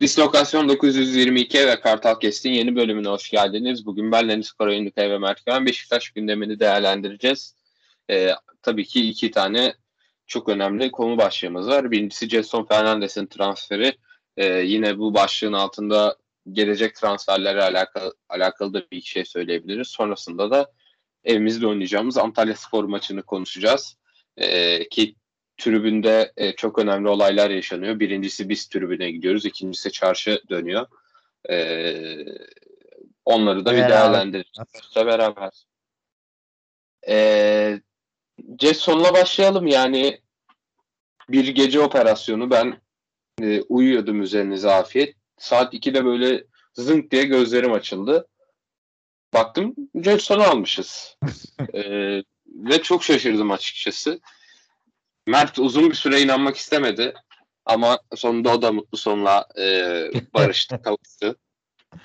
Dislokasyon 922 ve Kartal Kestin yeni bölümüne hoş geldiniz. Bugün ben Deniz Karayündükay ve Mert Güven Beşiktaş gündemini değerlendireceğiz. Ee, tabii ki iki tane çok önemli konu başlığımız var. Birincisi Jason Fernandes'in transferi. Ee, yine bu başlığın altında gelecek transferlerle alakalı, alakalı da bir şey söyleyebiliriz. Sonrasında da evimizde oynayacağımız Antalya Spor maçını konuşacağız. Ee, ki tribünde e, çok önemli olaylar yaşanıyor. Birincisi biz tribüne gidiyoruz. ikincisi çarşı dönüyor. Ee, onları da bir değerlendireceğiz beraber. Ee, Jetson'la başlayalım. Yani bir gece operasyonu. Ben e, uyuyordum üzerinize afiyet. Saat 2'de böyle zınk diye gözlerim açıldı. Baktım Jetson'u almışız. ee, ve çok şaşırdım açıkçası. Mert uzun bir süre inanmak istemedi. Ama sonunda o da mutlu sonla e, barıştı, kavuştu.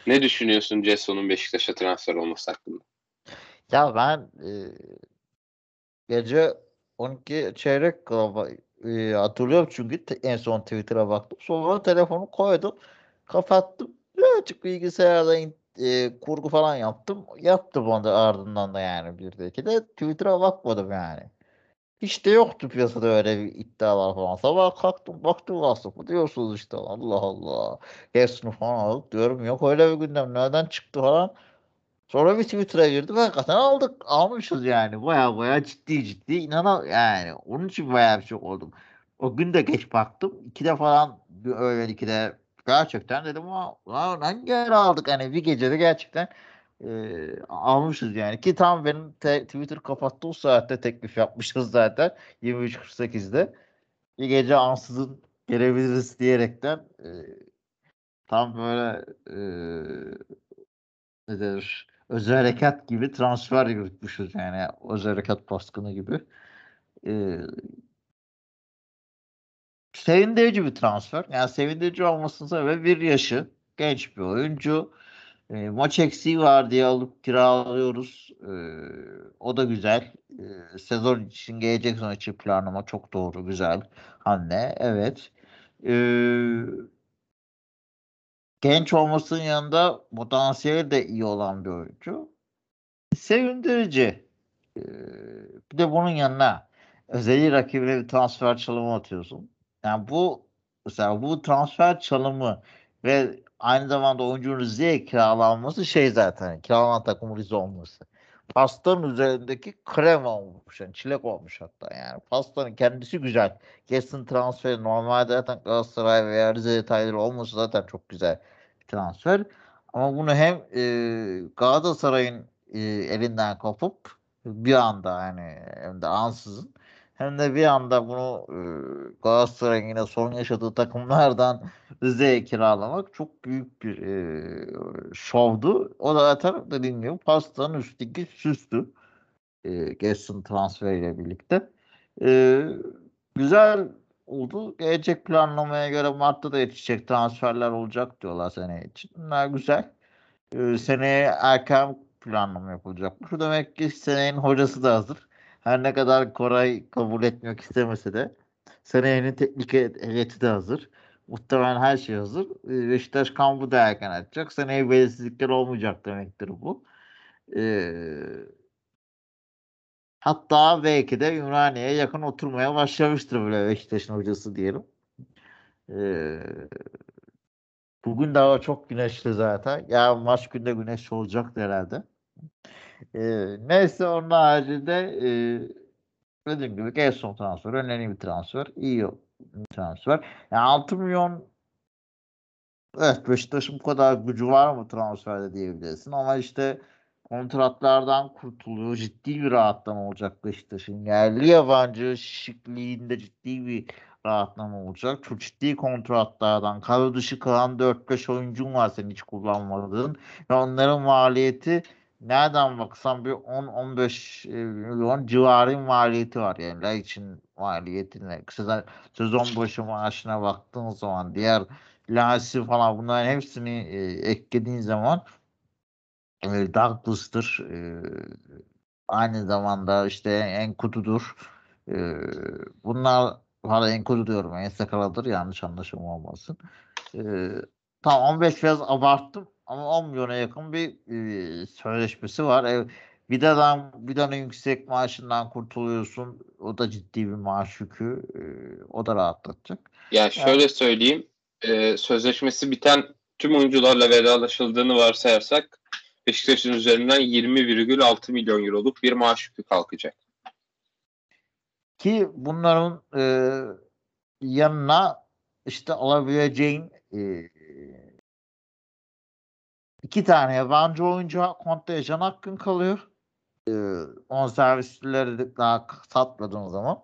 Ne düşünüyorsun Jesson'un Beşiktaş'a transfer olması hakkında? Ya ben e, gece 12 çeyrek e, hatırlıyorum çünkü en son Twitter'a baktım. Sonra telefonu koydum. Kapattım. Birazcık bilgisayarda e, kurgu falan yaptım. Yaptım onu da ardından da yani bir de iki de Twitter'a bakmadım yani. Hiç de yoktu piyasada öyle bir iddialar falan. Sabah kalktım baktım WhatsApp'a diyorsunuz işte Allah Allah. Gerçini falan aldık diyorum. Yok öyle bir gündem nereden çıktı falan. Sonra bir Twitter'a girdim. Hakikaten aldık. Almışız yani. Baya baya ciddi ciddi. İnanam yani. Onun için baya bir çok oldum. O gün de geç baktım. İki de falan öyle iki de gerçekten dedim ama hangi ara aldık? Hani bir gecede gerçekten e, almışız yani. Ki tam benim te- Twitter kapattığı saatte teklif yapmışız zaten. 23.48'de. Bir gece ansızın gelebiliriz diyerekten e, tam böyle e, ne denir özel harekat gibi transfer yürütmüşüz yani özel harekat baskını gibi. E, sevindirici bir transfer. Yani sevindirici olmasının sebebi bir yaşı. Genç bir oyuncu. E, maç eksiği var diye alıp kiralıyoruz. E, o da güzel. E, sezon için gelecek sezon için planlama çok doğru, güzel. Anne, evet. E, genç olmasının yanında potansiyeli de iyi olan bir oyuncu. Sevindirici. E, bir de bunun yanına özellikle rakibine bir transfer çalımı atıyorsun. Yani bu mesela bu transfer çalımı ve aynı zamanda oyuncunun Rize'ye kiralanması şey zaten kiralanan takım Rize olması. Pastanın üzerindeki krem olmuş. Yani çilek olmuş hatta yani. Pastanın kendisi güzel. Kesin transferi normalde zaten Galatasaray veya Rize detayları olması zaten çok güzel bir transfer. Ama bunu hem e, Galatasaray'ın e, elinden kopup bir anda yani hem de ansızın hem de bir anda bunu e, Galatasaray'ın yine son yaşadığı takımlardan Rize'ye kiralamak çok büyük bir e, şovdu. O da zaten dediğim gibi pastanın üstteki süstü. E, Gerson transferiyle birlikte. E, güzel oldu. Gelecek planlamaya göre Mart'ta da yetişecek transferler olacak diyorlar sene için. Bunlar güzel. E, seneye erken planlama yapılacak. Şu demek ki senenin hocası da hazır. Her ne kadar Koray kabul etmek istemese de seneyenin teknik heyeti de hazır. Muhtemelen her şey hazır. Ee, Beşiktaş kampı da erken açacak. Seneye belirsizlikler olmayacak demektir bu. Ee, hatta belki de Ümraniye'ye yakın oturmaya başlamıştır böyle Beşiktaş'ın hocası diyelim. Ee, bugün daha çok güneşli zaten. Ya maç günde güneş olacak herhalde. Ee, neyse onun haricinde e, dediğim gibi Gerson transfer önemli bir transfer. iyi bir transfer. Yani 6 milyon evet Beşiktaş'ın bu kadar gücü var mı transferde diyebilirsin ama işte kontratlardan kurtuluyor. Ciddi bir rahatlama olacak Beşiktaş'ın. Yerli yabancı şıkliğinde ciddi bir rahatlama olacak. Çok ciddi kontratlardan kadro dışı kalan 4-5 oyuncun var senin hiç kullanmadığın. Ve onların maliyeti nereden baksan bir 10-15 e, milyon civarı maliyeti var. Yani la için maliyetine sezon, sezon başı maaşına baktığın zaman diğer Lasi falan bunların hepsini e, eklediğin zaman e, Douglas'tır. E, aynı zamanda işte Enkudu'dur. E, bunlar hala Enkudu diyorum. Ensakaladır yanlış anlaşılma olmasın. E, tam 15 biraz abarttım ama 10 milyona yakın bir e, sözleşmesi var. E, Vida'dan Vida'nın yüksek maaşından kurtuluyorsun. O da ciddi bir maaş yükü. E, o da rahatlatacak. Ya şöyle yani, söyleyeyim. E, sözleşmesi biten tüm oyuncularla vedalaşıldığını varsayarsak Beşiktaş'ın üzerinden 20,6 milyon euroluk bir maaş yükü kalkacak. Ki bunların e, yanına işte alabileceğin e, iki tane yabancı oyuncu kontenjan hakkın kalıyor. E, on servisleri daha satmadığın zaman.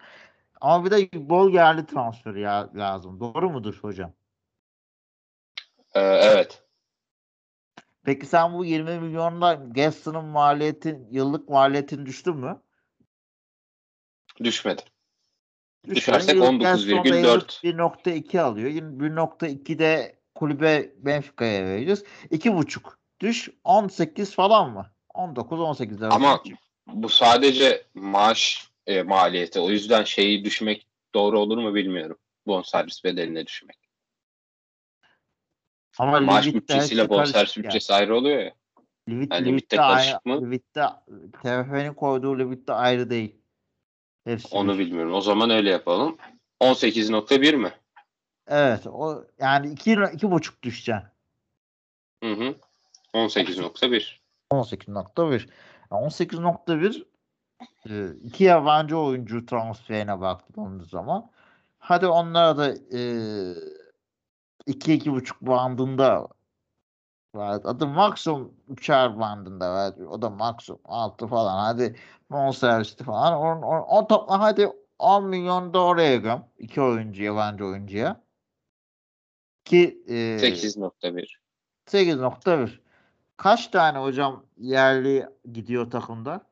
Ama bir de bol yerli transferi ya, lazım. Doğru mudur hocam? Ee, evet. Peki sen bu 20 milyonla Gaston'ın maliyetin yıllık maliyetin düştü mü? Düşmedi. Düşersek 19,4. 1.2 alıyor. 1.2'de kulübe Benfica'ya vereceğiz. 2.5 düş 18 falan mı? 19 18 Ama bu sadece maaş e, maliyeti. O yüzden şeyi düşmek doğru olur mu bilmiyorum. Bonservis bedeline düşmek. Ama maaş bütçesiyle bonservis bütçesi ayrı oluyor ya. Limit, yani limitte karışık mı? Limitte TFF'nin koyduğu limitte ayrı değil. Hepsi Onu bilmiyorum. O zaman öyle yapalım. 18.1 mi? Evet. O yani 2 iki, buçuk düşeceksin. Hı hı. 18.1. 18.1. 18.1 e, iki yabancı oyuncu transferine baktığımız zaman hadi onlara da e, iki iki buçuk bandında var. Adı maksimum üçer bandında var. O da maksimum altı falan. Hadi bonservisli falan. On, on, on topla hadi 10 milyon da oraya göm. İki oyuncu yabancı oyuncuya. Ki e, 8.1 8.1 Kaç tane hocam yerli gidiyor takımda?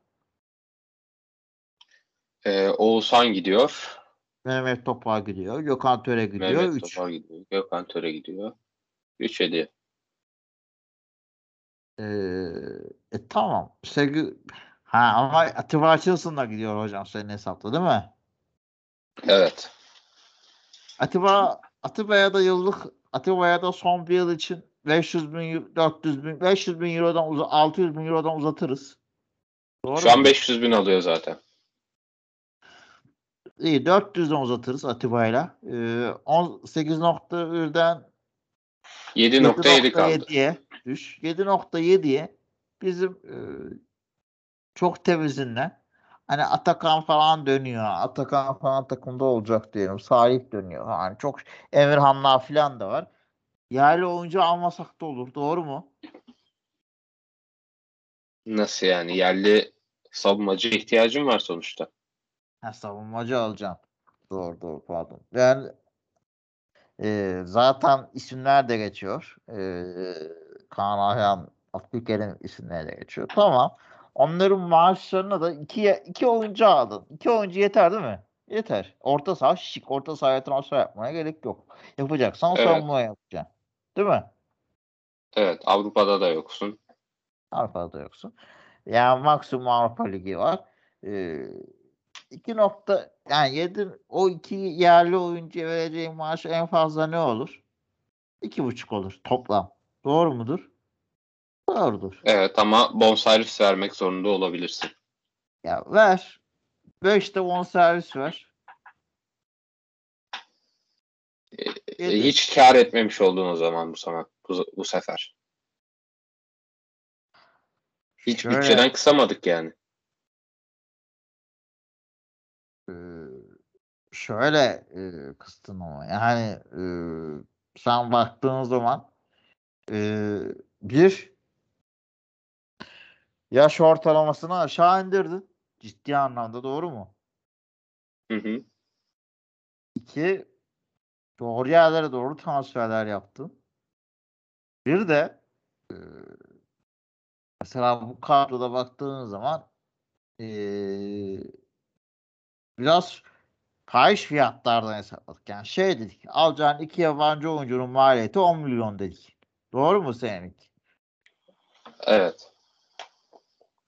Ee, Oğuzhan gidiyor. Mehmet Topal gidiyor. Gökhan Töre gidiyor. Mehmet üç. Topal gidiyor. Gökhan Töre gidiyor. 3 ediyor. Ee, e, tamam. Sevgi ha ama Atiba Açılsın da gidiyor hocam senin hesapta değil mi? Evet. Atiba Atiba'ya da yıllık Atiba'ya da son bir yıl için 500 bin 400 bin 500 bin eurodan 600 bin eurodan uzatırız. Doğru Şu an 500 bin alıyor zaten. İyi 400'den uzatırız Atiba'yla. Ee, 18.1'den 7.7 kaldı. 7.7'ye düş. 7.7'ye bizim e, çok temizinden hani Atakan falan dönüyor. Atakan falan takımda olacak diyelim. Salih dönüyor. Yani çok Emirhanlar falan da var. Yerli oyuncu almasak da olur. Doğru mu? Nasıl yani? Yerli savunmacı ihtiyacın var sonuçta. Ha, savunmacı alacaksın. Doğru doğru pardon. Yani e, zaten isimler de geçiyor. E, Kaan Ayhan, Abdülkerim isimleri de geçiyor. Tamam. Onların maaşlarına da iki, iki oyuncu aldın. İki oyuncu yeter değil mi? Yeter. Orta saha şık. Orta sahaya transfer yapmaya gerek yok. Yapacaksan evet. savunma yapacaksın. Değil mi? Evet. Avrupa'da da yoksun. Avrupa'da da yoksun. Yani maksimum Avrupa Ligi var. Ee, iki nokta yani yedi, o iki yerli oyuncuya vereceğim maaş en fazla ne olur? İki buçuk olur toplam. Doğru mudur? Doğrudur. Evet ama bonservis vermek zorunda olabilirsin. Ya ver. Beş de bonservis ver. Ee, hiç kar etmemiş oldun o zaman bu zaman bu, bu sefer. Hiç Şöyle, bütçeden kısamadık yani. Ee, şöyle e, kıstın ama yani e, sen baktığın zaman e, bir yaş ortalamasını aşağı indirdin. Ciddi anlamda doğru mu? Hı hı. İki doğru yerlere doğru transferler yaptın. Bir de e, mesela bu kadroda baktığın zaman e, biraz fahiş fiyatlardan hesapladık. Yani şey dedik alacağın iki yabancı oyuncunun maliyeti 10 milyon dedik. Doğru mu seninki? Evet.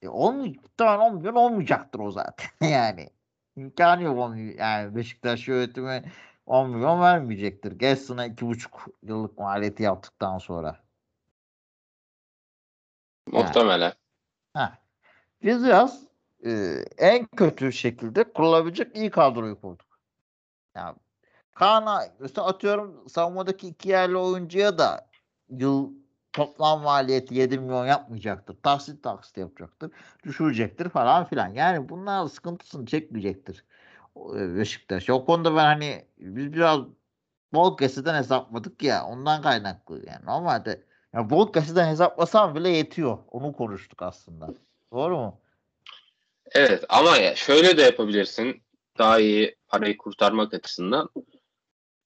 E, 10, tane 10 milyon olmayacaktır o zaten yani. İmkanı yok onun yani Beşiktaş yönetimi 10 milyon vermeyecektir. Gaston'a 2,5 yıllık maliyeti yaptıktan sonra. Muhtemelen. Ha. Biz biraz e, en kötü şekilde kurulabilecek iyi kadroyu kurduk. Yani Kaan'a işte atıyorum savunmadaki iki yerli oyuncuya da yıl toplam maliyeti 7 milyon yapmayacaktır. Taksit taksit yapacaktır. Düşürecektir falan filan. Yani bunlar sıkıntısını çekmeyecektir. E, Beşiktaş. O konuda ben hani biz biraz bol keseden hesapladık ya. Ondan kaynaklı yani. Normalde ya bol keseden hesaplasam bile yetiyor. Onu konuştuk aslında. Doğru mu? Evet ama ya şöyle de yapabilirsin. Daha iyi parayı kurtarmak açısından.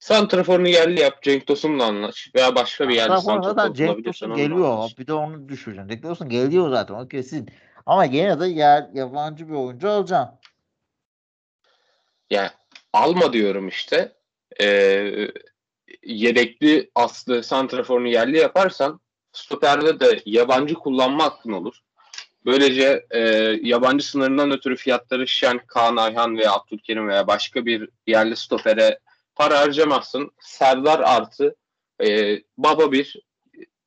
Santrafor'unu yerli yap. Cenk Tosun'la anlaş. Veya başka bir yerde Santrafor zaten Cenk Tosun geliyor. anlaş. Bir de onu düşüreceksin. Cenk Tosun geliyor zaten. O kesin. Ama gene de yer, yabancı bir oyuncu alacaksın. Yani alma diyorum işte. Ee, yedekli aslı santraforunu yerli yaparsan stoperde de yabancı kullanma hakkın olur. Böylece e, yabancı sınırından ötürü fiyatları şişen Kaan Ayhan veya Abdülkerim veya başka bir yerli stopere para harcamazsın. Serdar artı e, baba bir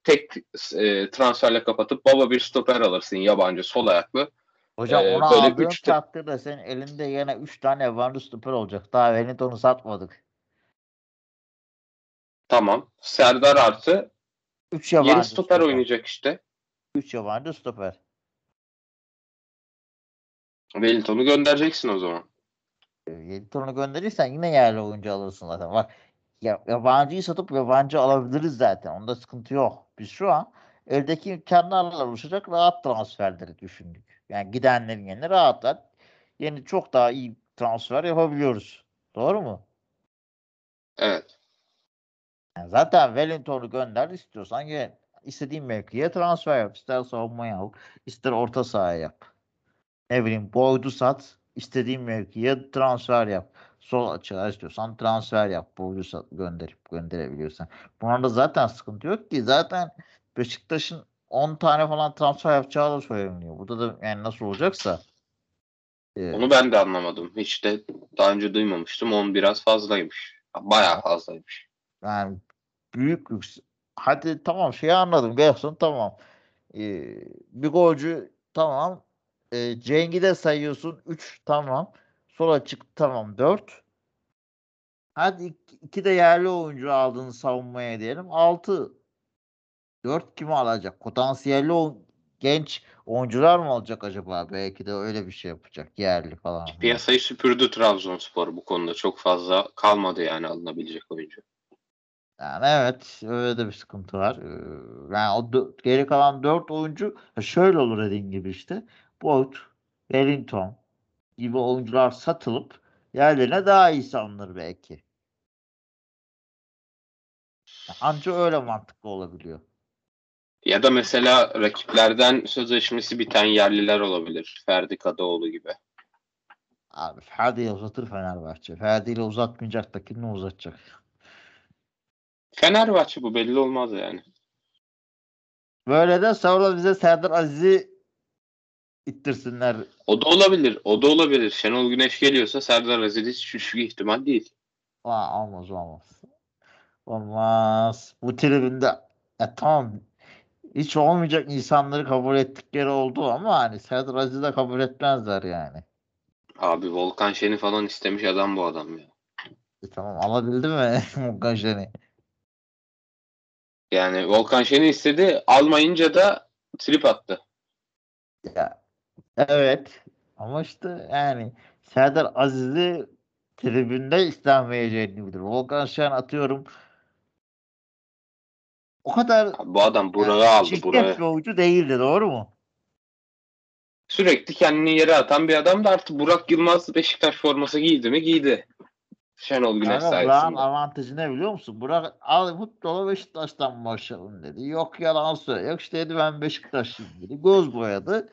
tek e, transferle kapatıp baba bir stoper alırsın yabancı sol ayaklı. Hocam Ee, onu böyle üç de- takdirde senin elinde yine 3 tane yabancı stoper olacak. Daha Wellington'u satmadık. Tamam. Serdar artı 3 yabancı yeni stoper oynayacak işte. 3 yabancı stoper. Wellington'u göndereceksin o zaman. Wellington'u gönderirsen yine yerli oyuncu alırsın zaten. Bak ya, yabancıyı satıp yabancı alabiliriz zaten. Onda sıkıntı yok. Biz şu an eldeki imkanlarla oluşacak rahat transferleri düşündük. Yani gidenlerin yerine rahatlar. Yeni çok daha iyi transfer yapabiliyoruz. Doğru mu? Evet. Yani zaten Wellington'u gönder istiyorsan gel. İstediğin mevkiye transfer yap. İster savunmaya al, ister orta sahaya yap. Ne bileyim Boyd'u sat, istediğin mevkiye transfer yap. Sol açığa istiyorsan transfer yap. Sat, gönderip gönderebiliyorsan. Bunlarda zaten sıkıntı yok ki. Zaten Beşiktaş'ın 10 tane falan transfer yapacağı da söyleniyor. Burada da yani nasıl olacaksa. e, Onu ben de anlamadım. Hiç de daha önce duymamıştım. 10 biraz fazlaymış. Bayağı fazlaymış. Yani büyük lüks. Hadi tamam şeyi anladım. Gerson tamam. Ee, bir golcü tamam. Ee, Cenk'i de sayıyorsun. 3 tamam. Sol açık tamam 4. Hadi iki, de yerli oyuncu aldığını savunmaya diyelim. 6. 4 kimi alacak? Potansiyelli o genç oyuncular mı alacak acaba? Belki de öyle bir şey yapacak. Yerli falan. Piyasayı süpürdü Trabzonspor bu konuda. Çok fazla kalmadı yani alınabilecek oyuncu. Yani evet öyle de bir sıkıntı var. Yani o geri kalan 4 oyuncu şöyle olur dediğin gibi işte. Boyd, Wellington gibi oyuncular satılıp yerlerine daha iyisi alınır belki. Anca öyle mantıklı olabiliyor. Ya da mesela rakiplerden sözleşmesi biten yerliler olabilir. Ferdi Kadıoğlu gibi. Abi Ferdi'yle uzatır Fenerbahçe. Ferdi ile uzatmayacak da kimle uzatacak? Fenerbahçe bu belli olmaz yani. Böyle de sonra bize Serdar Aziz'i ittirsinler. O da olabilir. O da olabilir. Şenol Güneş geliyorsa Serdar Aziz hiç düşük ihtimal değil. Aa, olmaz olmaz. Olmaz. Bu tribünde ya tamam hiç olmayacak insanları kabul ettikleri oldu ama hani Serdar Aziz'i de kabul etmezler yani. Abi Volkan Şen'i falan istemiş adam bu adam ya. E, tamam alabildi mi Volkan Şen'i? Yani Volkan Şen'i istedi. Almayınca da trip attı. Ya, evet ama işte yani Serdar Aziz'i tribünde istenmeyeceğini bilir. Volkan Şen atıyorum o kadar Abi bu adam Burak'ı yani aldı Burak'ı. bir oyuncu değildi doğru mu? Sürekli kendini yere atan bir adam da artık Burak Yılmaz Beşiktaş forması giydi mi giydi. Şenol Güneş Ama Burak'ın sayesinde. avantajı ne biliyor musun? Burak al futbola Beşiktaş'tan başlayalım dedi. Yok yalan söylüyor. Yok işte dedi ben Beşiktaşlıyım dedi. Göz boyadı.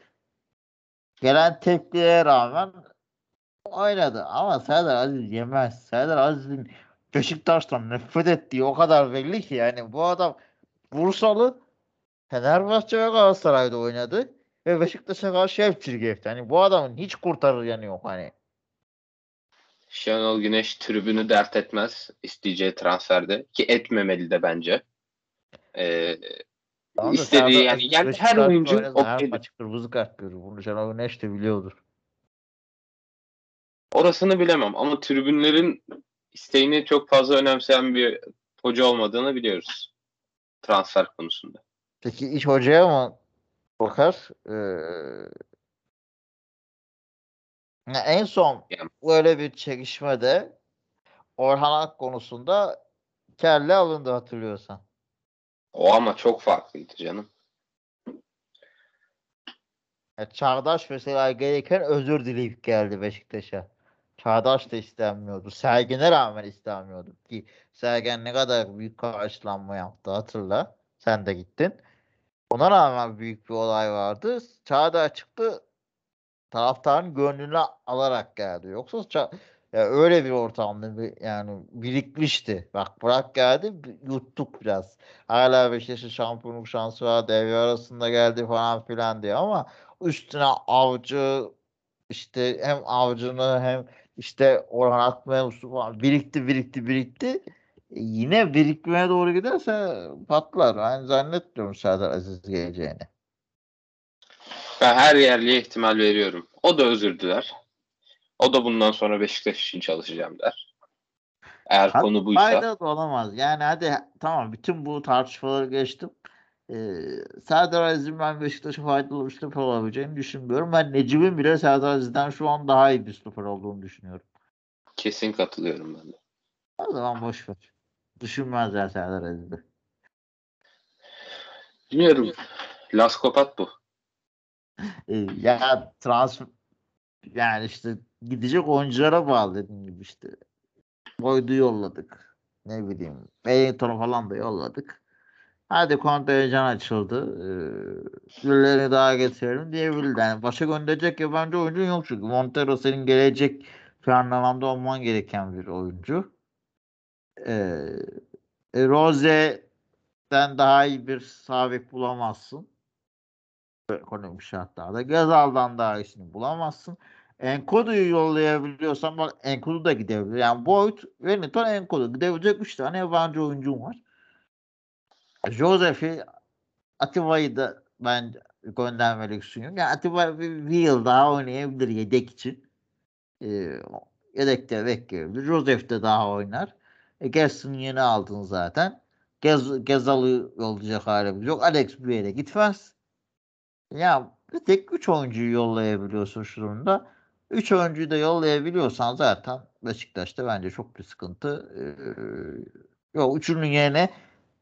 Gelen tepkiye rağmen oynadı. Ama Serdar Aziz yemez. Serdar Aziz'in Beşiktaş'tan nefret ettiği o kadar belli ki yani bu adam Bursalı Fenerbahçe ve Galatasaray'da oynadı ve Beşiktaş'a karşı hep çirkefti. Hani bu adamın hiç kurtarır yanı yok hani. Şenol Güneş tribünü dert etmez isteyeceği transferde ki etmemeli de bence. Ee, Tamam istediği yani, yani her oyuncu oynadı, her okeydir. maç kırmızı kart görür. Bunu Şenol Güneş de biliyordur. Orasını bilemem ama tribünlerin isteğini çok fazla önemseyen bir hoca olmadığını biliyoruz transfer konusunda. Peki iş hocaya mı bakar? Ee, en son Yani- böyle bir çekişmede Orhan Ak konusunda kelle alındı hatırlıyorsan. O ama çok farklıydı canım. Ya Çağdaş mesela gereken özür dileyip geldi Beşiktaş'a. Çağdaş da istenmiyordu. Sergen'e rağmen istenmiyordu. Ki Sergen ne kadar büyük karşılanma yaptı hatırla. Sen de gittin. Ona rağmen büyük bir olay vardı. Çağdaş çıktı taraftarın gönlünü alarak geldi. Yoksa ça- ya öyle bir ortamda bir, yani birikmişti. Bak bırak geldi yuttuk biraz. Hala Beşiktaş'ın şampiyonluk şansı var. Devre arasında geldi falan filan diye ama üstüne avcı işte hem avcını hem işte Orhan Akmaya falan birikti birikti birikti. E, Yine birikmeye doğru giderse patlar. Ben zannetmiyorum Serdar Aziz geleceğini. Ben her yerliye ihtimal veriyorum. O da özür diler. O da bundan sonra Beşiktaş için çalışacağım der. Eğer Hat- konu buysa. Fayda da olamaz. Yani hadi tamam bütün bu tartışmaları geçtim. Ee, Serdar Aziz'in ben Beşiktaş'a faydalı bir stoper olabileceğini düşünmüyorum. Ben Necip'in bile Serdar Aziz'den şu an daha iyi bir stoper olduğunu düşünüyorum. Kesin katılıyorum ben de. O zaman boş ver. Düşünmezler Serdar Aziz'i. Bilmiyorum. Laskopat bu. Ee, ya transfer yani işte gidecek oyunculara bağlı dediğim gibi işte. Boyd'u yolladık. Ne bileyim. Wellington'u falan da yolladık. Hadi kontenjan açıldı. Ee, birilerini daha getirelim diyebilirdi. Yani başa gönderecek yabancı oyuncu yok çünkü. Montero senin gelecek planlamanda olman gereken bir oyuncu. Ee, e, Rose'den daha iyi bir sabit bulamazsın. Ekonomik şartlarda. Gezal'dan daha iyisini bulamazsın. Enkodu'yu yollayabiliyorsan bak Enkodu da gidebilir. Yani Boyd, Wellington, Enkodu. Gidebilecek 3 tane yabancı oyuncum var. Joseph'i Atiba'yı da ben göndermelik düşünüyorum. Yani Atiba bir, bir yıl daha oynayabilir yedek için. Ee, yedekte bekleyebilir. Joseph de daha oynar. E, Gerson yeni aldın zaten. Gez, Gezal'ı yollayacak halimiz yok. Alex bir yere gitmez. Ya bir tek 3 oyuncuyu yollayabiliyorsun şu durumda. 3 oyuncuyu da yollayabiliyorsan zaten Beşiktaş'ta bence çok bir sıkıntı ee, yok. Üçünün yerine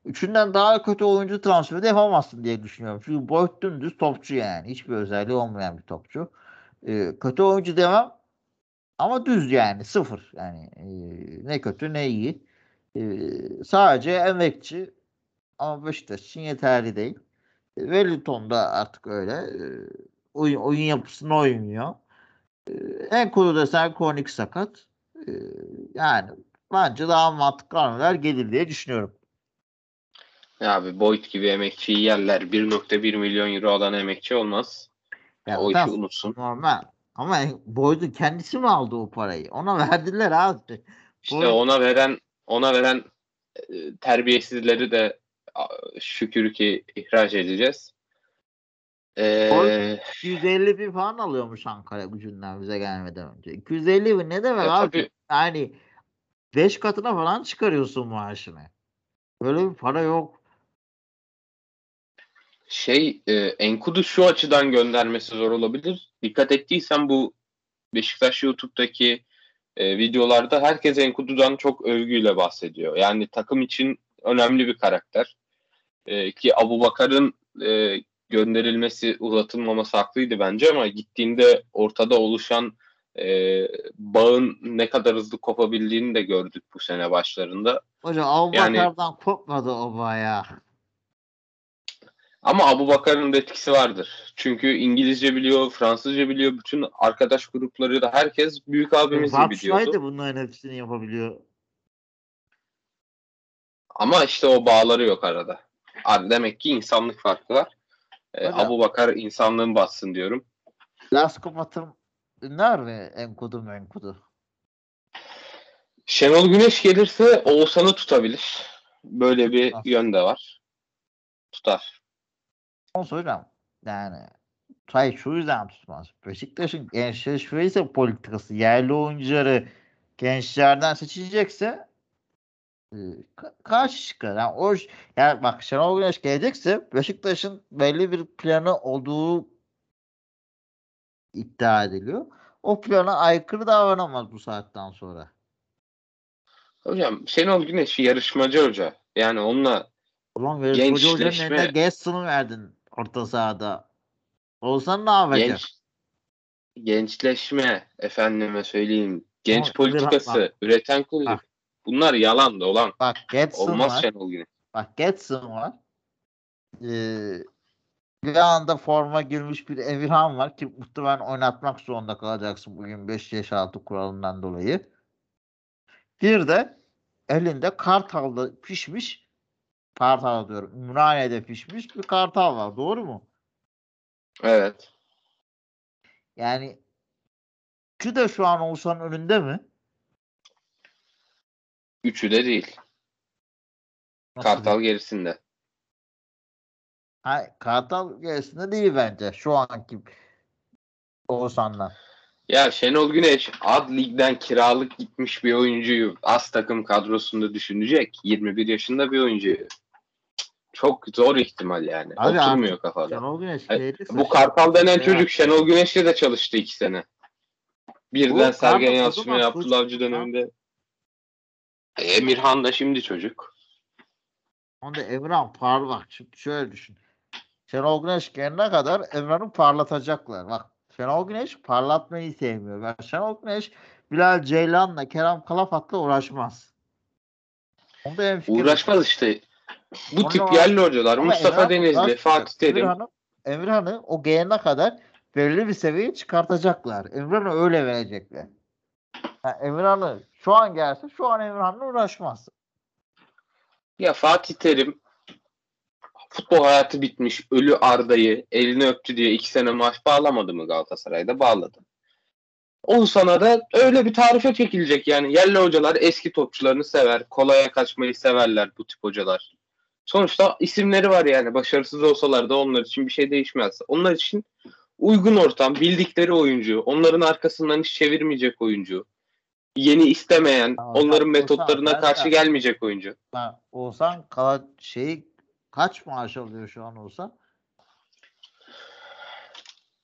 üçünden daha kötü oyuncu transferi de yapamazsın diye düşünüyorum. Çünkü Boyd dümdüz topçu yani. Hiçbir özelliği olmayan bir topçu. Ee, kötü oyuncu demem ama düz yani. Sıfır. Yani ee, ne kötü ne iyi. Ee, sadece emekçi ama Beşiktaş için yeterli değil. E, Wellington da artık öyle. E, oyun, oyun yapısına oynuyor. E, en kuru desen kronik sakat. E, yani bence daha mantıklı hamleler gelir diye düşünüyorum. Ya abi Boyd gibi emekçiyi yerler. 1.1 milyon euro alan emekçi olmaz. Yani o işi unutsun. Normal. Ama Boyd'un kendisi mi aldı o parayı? Ona verdiler abi. İşte Boyd- ona veren ona veren e, terbiyesizleri de şükür ki ihraç edeceğiz. Ee, Boyd- 250 bin falan alıyormuş Ankara gücünden bize gelmeden önce. 250 bin ne demek Ya abi? tabii. Yani 5 katına falan çıkarıyorsun maaşını. Böyle bir para yok. şey e, Enkudu şu açıdan göndermesi zor olabilir. Dikkat ettiysen bu Beşiktaş YouTube'daki e, videolarda herkes Enkudu'dan çok övgüyle bahsediyor. Yani takım için önemli bir karakter. E, ki Abu Bakar'ın e, gönderilmesi, uzatılmaması haklıydı bence ama gittiğinde ortada oluşan e, bağın ne kadar hızlı kopabildiğini de gördük bu sene başlarında. Hocam Abu Yani- Bakar'dan kopmadı o bayağı. Ama Abu Bakar'ın da etkisi vardır. Çünkü İngilizce biliyor, Fransızca biliyor. Bütün arkadaş grupları da herkes büyük abimiz gibi de bunların hepsini yapabiliyor. Ama işte o bağları yok arada. Abi demek ki insanlık farkı var. Hocam. Abu Bakar insanlığın batsın diyorum. Lasko Batım ünler mi? Enkudu menkudu. Şenol Güneş gelirse Oğuzhan'ı tutabilir. Böyle bir Ah. yön de var. Tutar. Onu söyleyeceğim. Yani Tay şu yüzden tutmaz. Beşiktaş'ın gençleşme politikası yerli oyuncuları gençlerden seçilecekse e, karşı çıkar. Yani o yani bak Şenol Güneş gelecekse Beşiktaş'ın belli bir planı olduğu iddia ediliyor. O plana aykırı davranamaz bu saatten sonra. Hocam Şenol Güneş yarışmacı hoca. Yani onunla Ulan hocanın Gençleşme- eline Gasson'u verdin orta sahada. Olsan ne yapacak? genç gençleşme efendime söyleyeyim. Genç Ama politikası, üreten kulüp. Bunlar yalan dolan. Bak Getson Olmaz var. Şenol Güneş. Bak Getson var. Ee, bir anda forma girmiş bir Emirhan var ki muhtemelen oynatmak zorunda kalacaksın bugün 5 yaş altı kuralından dolayı. Bir de elinde Kartal'da pişmiş Kartal diyorum. Ümraniye'de pişmiş bir Kartal var. Doğru mu? Evet. Yani şu da şu an Oğuzhan'ın önünde mi? Üçü de değil. Nasıl Kartal değil? gerisinde. Ha, Kartal gerisinde değil bence şu anki Oğuzhan'la. Ya Şenol Güneş Ad Lig'den kiralık gitmiş bir oyuncuyu az takım kadrosunda düşünecek. 21 yaşında bir oyuncuyu. Çok zor ihtimal yani. Abi Oturmuyor artık kafada. Şenol Güneş gelecekse Bu Kartal denen şey çocuk Şenol Güneş'le de çalıştı iki sene. Birden Sergen Yalçın ve Abdullah Avcı ya. döneminde. Emirhan da şimdi çocuk. Onda Emran parlak. Şimdi şöyle düşün. Şenol Güneş gelene kadar Emran'ı parlatacaklar. Bak Şenol Güneş parlatmayı sevmiyor. Ben Şenol Güneş Bilal Ceylan'la Kerem Kalafat'la uğraşmaz. Onda hemfikirim. Uğraşmaz işte. Bu Onunla tip yerli hocalar Mustafa Denizli. Fatih Terim. Emirhan'ı, o gelene kadar belli bir seviyeye çıkartacaklar. Emirhan'ı öyle verecekler. Yani Emirhan'ı şu an gelse şu an Emirhan'la uğraşmaz. Ya Fatih Terim futbol hayatı bitmiş. Ölü Arda'yı elini öptü diye iki sene maaş bağlamadı mı Galatasaray'da? Bağladı. Oğuzhan'a da öyle bir tarife çekilecek yani. Yerli hocalar eski topçularını sever. Kolaya kaçmayı severler bu tip hocalar. Sonuçta isimleri var yani. Başarısız olsalar da onlar için bir şey değişmez. Onlar için uygun ortam, bildikleri oyuncu, onların arkasından hiç çevirmeyecek oyuncu. Yeni istemeyen, Tamam, onların tamam, metotlarına Oğuzhan, karşı ben- gelmeyecek oyuncu. Ha, Oğuzhan kala şey kaç maaş alıyor şu an Oğuzhan?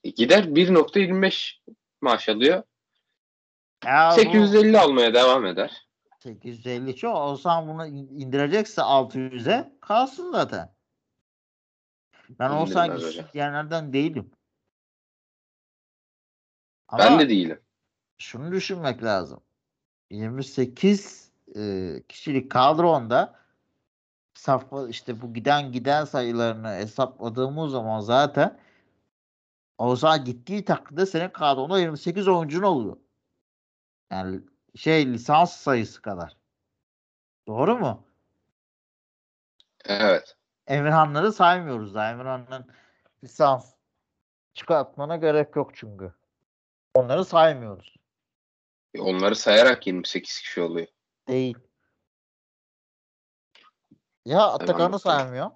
E, Gider 1.25 maaş alıyor. Ya bu 850 almaya devam eder. 850 çok. Oğuzhan bunu in- indirecekse 600'e kalsın zaten. Ben Oğuzhan diyenlerden değilim. Ama Ben de değilim. şunu düşünmek lazım. 28 e, kişilik kadronda safha işte bu giden giden sayılarını hesapladığımız zaman zaten Oğuzhan gittiği takdirde senin kadronda 28 oyuncun oluyor. Yani şey lisans sayısı kadar. Doğru mu? Evet. Emirhanları saymıyoruz da. Emirhan'ın lisans çıkartmana gerek yok çünkü. Onları saymıyoruz. Onları sayarak 28 kişi oluyor. Değil. Ya Atakan'ı saymıyor.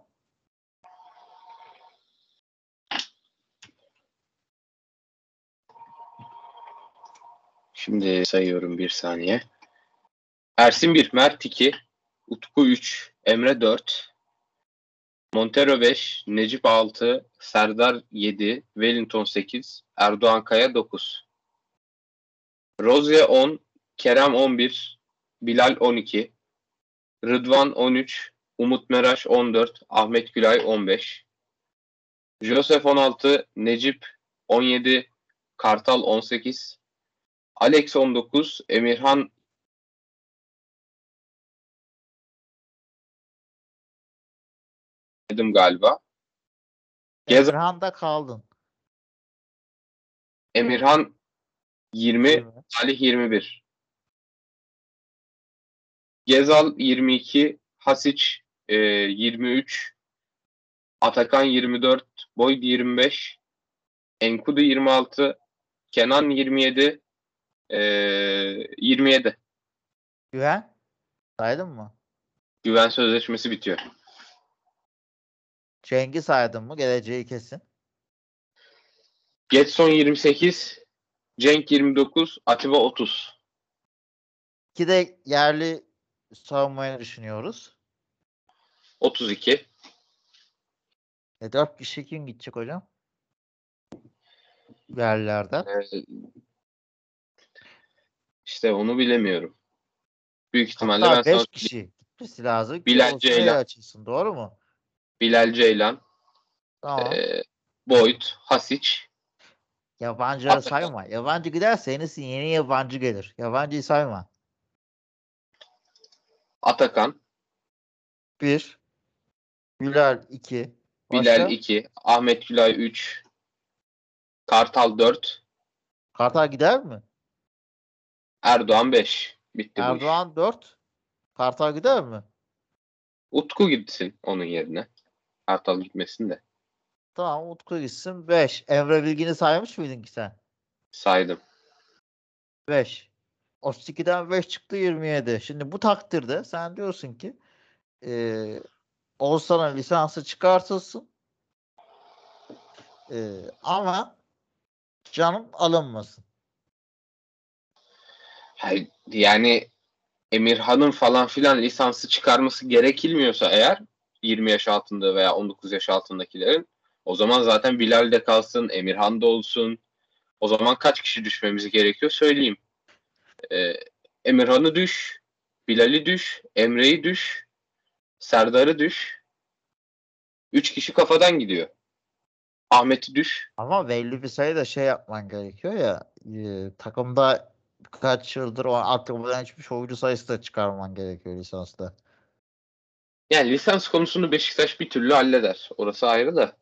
Şimdi sayıyorum bir saniye. Ersin 1, Mert 2, Utku 3, Emre 4, Montero 5, Necip 6, Serdar 7, Wellington 8, Erdoğan Kaya 9. Rozier 10, Kerem 11, Bilal 12, Rıdvan 13, Umut Meraş 14, Ahmet Gülay 15, Josef 16, Necip 17, Kartal 18, Alex 19, Emirhan dedim galiba. Emirhan'da kaldın. Emirhan 20, Evet. Salih 21. Gezal 22, Hasic e, 23, Atakan 24, Boyd 25, Enkudu 26, Kenan 27, e, 27. Güven. Saydın mı? Güven sözleşmesi bitiyor. Cengiz saydın mı? Geleceği kesin. Getson 28, Cenk 29, Atiba 30. İki de yerli savunmayı düşünüyoruz. 32. E, dört kişi kim gidecek hocam? Yerlilerden. Ee, işte onu bilemiyorum. Büyük ihtimalle Hatta ben sana 5 kişi gitmesi lazım. Bilal Ceylan. açılsın. Doğru mu? Bilal Ceylan, Tamam. e, Boyd, Hasic, Yabancıları sayma. Yabancı giderse en yeni yabancı gelir. Yabancıyı sayma. Atakan, Bir. Bilal 2. Bilal 2, Ahmet Gülay 3, Kartal 4, Kartal gider mi? Erdoğan 5. Bitti bu iş. Erdoğan 4. Kartal gider mi? Utku gitsin onun yerine. Kartal gitmesin de. Tamam Utku gitsin 5. Emre Bilgin'i saymış mıydın ki sen? Saydım. 5. 32'den 5 çıktı 27. Şimdi bu takdirde sen diyorsun ki eee Oğuzhan'ın lisansı çıkartılsın. Eee, ama canım alınmasın. Hayır, Yani Emirhan'ın falan filan lisansı çıkarması gerekilmiyorsa eğer 20 yaş altında veya 19 yaş altındakilerin o zaman zaten Bilal de kalsın, Emirhan da olsun. O zaman kaç kişi düşmemiz gerekiyor söyleyeyim. Ee, Emirhan'ı düş, Bilal'i düş, Emre'yi düş, Serdar'ı düş. Üç kişi kafadan gidiyor. Ahmet'i düş. Ama belli bir sayıda şey yapman gerekiyor ya eee, takımda kaç yıldır o altyapıdan hiçbir oyuncu sayısı da çıkarman gerekiyor lisansta. Yani lisans konusunu Beşiktaş bir türlü halleder. Orası ayrı da.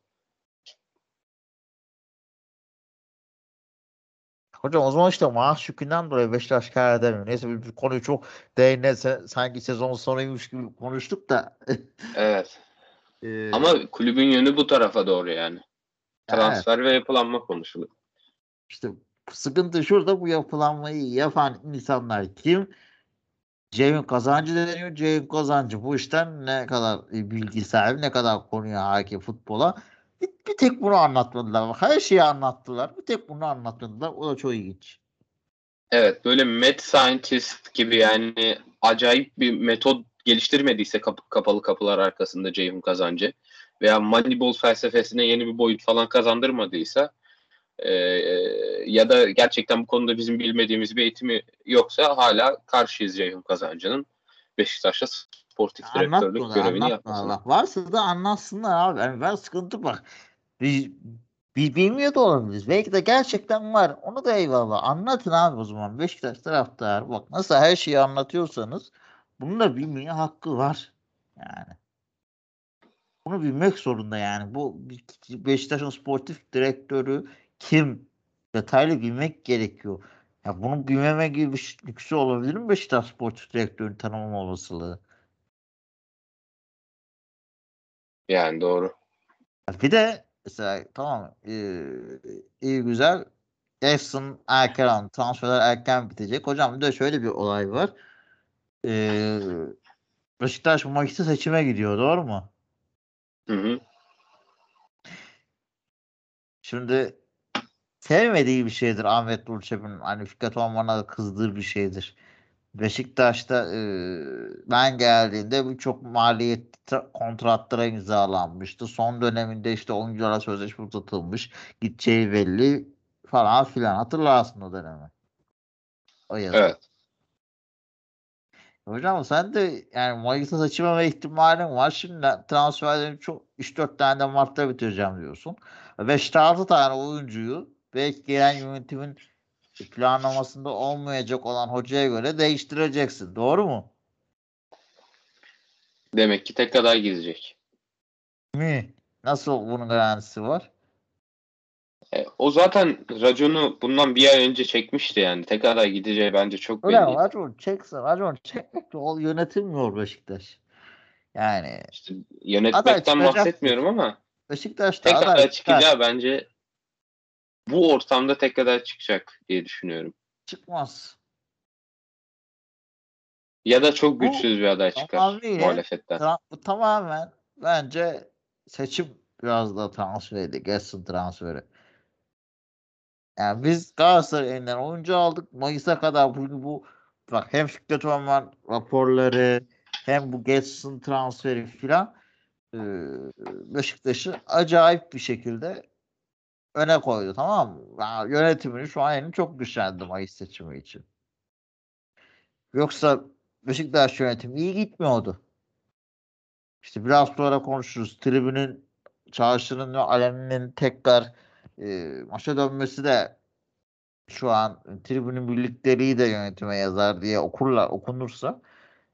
Hocam o zaman işte maaş yükünden dolayı Beşiktaş kar edemiyor. Neyse bir, konuyu çok değine se- sanki sezon sonuymuş gibi konuştuk da. Evet. eee, Ama kulübün yönü bu tarafa doğru yani. evet, Transfer ve yapılanma konuşuluyor. işte sıkıntı şurada bu yapılanmayı yapan insanlar kim? Ceyhun Kazancı deniyor. Ceyhun Kazancı bu işten ne kadar e, bilgi sahibi, ne kadar konuya hakim futbola. Bir, bir tek bunu anlatmadılar. Bak, Her şeyi anlattılar. Bir tek bunu anlatmadılar. O da çok ilginç. Evet böyle mad scientist gibi yani acayip bir metot geliştirmediyse kap- kapalı kapılar arkasında Ceyhun Kazancı veya Moneyball felsefesine yeni bir boyut falan kazandırmadıysa e, ya da gerçekten bu konuda bizim bilmediğimiz bir eğitimi yoksa hala karşıyız Ceyhun Kazancı'nın Beşiktaş'ta sportif direktörlük Anlatmıyorlar, görevini. Bak, varsa da anlatsınlar abi. Yani ben sıkıntı bak. Biz, biz bilmiyor da olabiliriz. Belki de gerçekten var. Onu da eyvallah. Anlatın abi o zaman. Beşiktaş taraftarı. Bak nasıl her şeyi anlatıyorsanız bunu da bilmeye hakkı var. Yani. Bunu bilmek zorunda yani. Bu Beşiktaş'ın sportif direktörü kim? Detaylı bilmek gerekiyor. Ya bunu bilmeme gibi bir şey- lüksü olabilir mi Beşiktaş sportif direktörünü tanımama olasılığı? Yani doğru. Bir de mesela tamam eee, iyi güzel Efsun erken transferler erken bitecek. Hocam bir de şöyle bir olay var. Eee Beşiktaş Mayıs'ta seçime gidiyor doğru mu? Hı hı. Şimdi sevmediği bir şeydir Ahmet Nurçebi'nin. Hani Fikret Orman'a kızdığı bir şeydir. Beşiktaş'ta eee, ben geldiğinde birçok maliyet kontratlara imzalanmıştı. Son döneminde işte oyunculara sözleşme uzatılmış. Gideceği belli falan filan. Hatırlarsın o dönemi. O yazı. Evet. Hocam sen de yani Mayıs'ta seçilmeme ihtimalin var. Şimdi transferlerin çok 3-4 tane de Mart'ta bitireceğim diyorsun. 5-6 tane oyuncuyu belki gelen yönetimin planlamasında olmayacak olan hocaya göre değiştireceksin. Doğru mu? Demek ki tek aday gidecek. Mi? Nasıl bunun garantisi var? E, o zaten raconu bundan bir ay önce çekmişti yani. Tek aday gideceği bence çok Öyle belli. racon çeksin. Racon çekmekle o yönetilmiyor Beşiktaş. Yani İşte yönetmekten bahsetmiyorum ama Beşiktaş'ta tek aday çıkacağı bence bu ortamda tek aday çıkacak diye düşünüyorum. Çıkmaz. Ya da çok güçsüz bir aday çıkar tamamıyla, muhalefetten. Tra- bu tamamen bence seçim biraz da transferiydi. Gerson transferi. Yani biz Galatasaray elinden oyuncu aldık. Mayıs'a kadar bu, bu bak hem Fikret Orman raporları hem bu Gerson transferi filan Beşiktaş'ı acayip bir şekilde öne koydu tamam mı? Yani yönetimini şu an elini çok güçlendi Mayıs seçimi için. Yoksa Beşiktaş yönetimi iyi gitmiyordu. İşte biraz sonra konuşuruz. Tribünün çarşının ve aleminin tekrar e, maça dönmesi de şu an tribünün birlikleri de yönetime yazar diye okurlar okunursa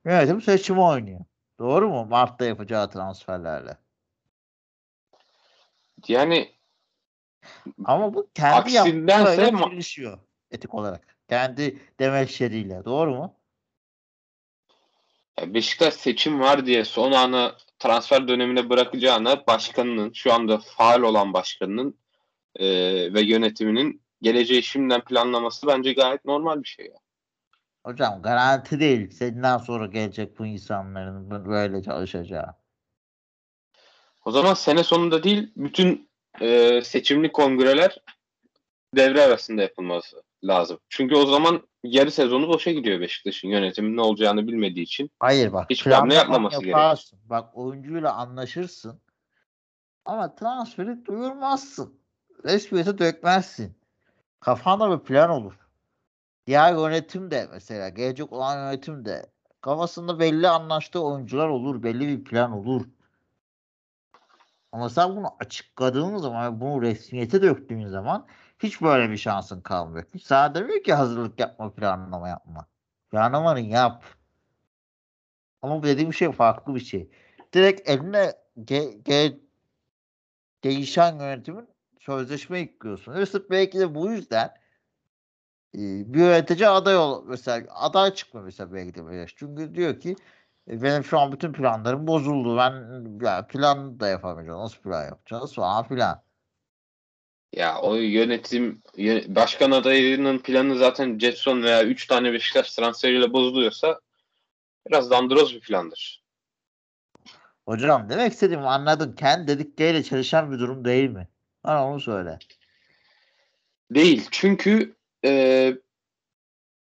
yönetim seçimi oynuyor. Doğru mu? Mart'ta yapacağı transferlerle. Yani ama bu kendi Aksindense yaptığı ma- çelişiyor etik olarak. Kendi demeçleriyle. Doğru mu? Beşiktaş seçim var diye son anı transfer dönemine bırakacağına başkanının şu anda faal olan başkanının e, ve yönetiminin geleceği şimdiden planlaması bence gayet normal bir şey. Ya. Hocam garanti değil. Senden sonra gelecek bu insanların böyle çalışacağı. O zaman sene sonunda değil bütün e, seçimli kongreler devre arasında yapılması lazım. Çünkü o zaman yarı sezonu boşa gidiyor Beşiktaş'ın yönetimin ne olacağını bilmediği için. Hayır bak. Hiç planla yapmaması yaparsın. Bak oyuncuyla anlaşırsın. Ama transferi duyurmazsın. Resmiyete dökmezsin. Kafanda bir plan olur. Diğer yönetim de mesela gelecek olan yönetim de kafasında belli anlaştığı oyuncular olur. Belli bir plan olur. Ama sen bunu açıkladığın zaman bunu resmiyete döktüğün zaman hiç böyle bir şansın kalmıyor. Hiç sana demiyor ki hazırlık yapma, planlama yapma. Planlamanı yap. Ama dediğim şey farklı bir şey. Direkt eline ge, ge, değişen yönetimin sözleşme yüklüyorsun. Ve sırf belki de bu yüzden bir yönetici aday ol mesela aday çıkma mesela belki de Çünkü diyor ki benim şu an bütün planlarım bozuldu. Ben ya plan da yapamayacağım. Nasıl plan yapacağız falan filan. Ya o yönetim başkan adayının planı zaten Jetson veya 3 tane Beşiktaş transferiyle bozuluyorsa biraz dandroz bir plandır. Hocam demek istediğimi anladın. Kendi dedikleriyle çalışan bir durum değil mi? Bana onu söyle. Değil. Çünkü e,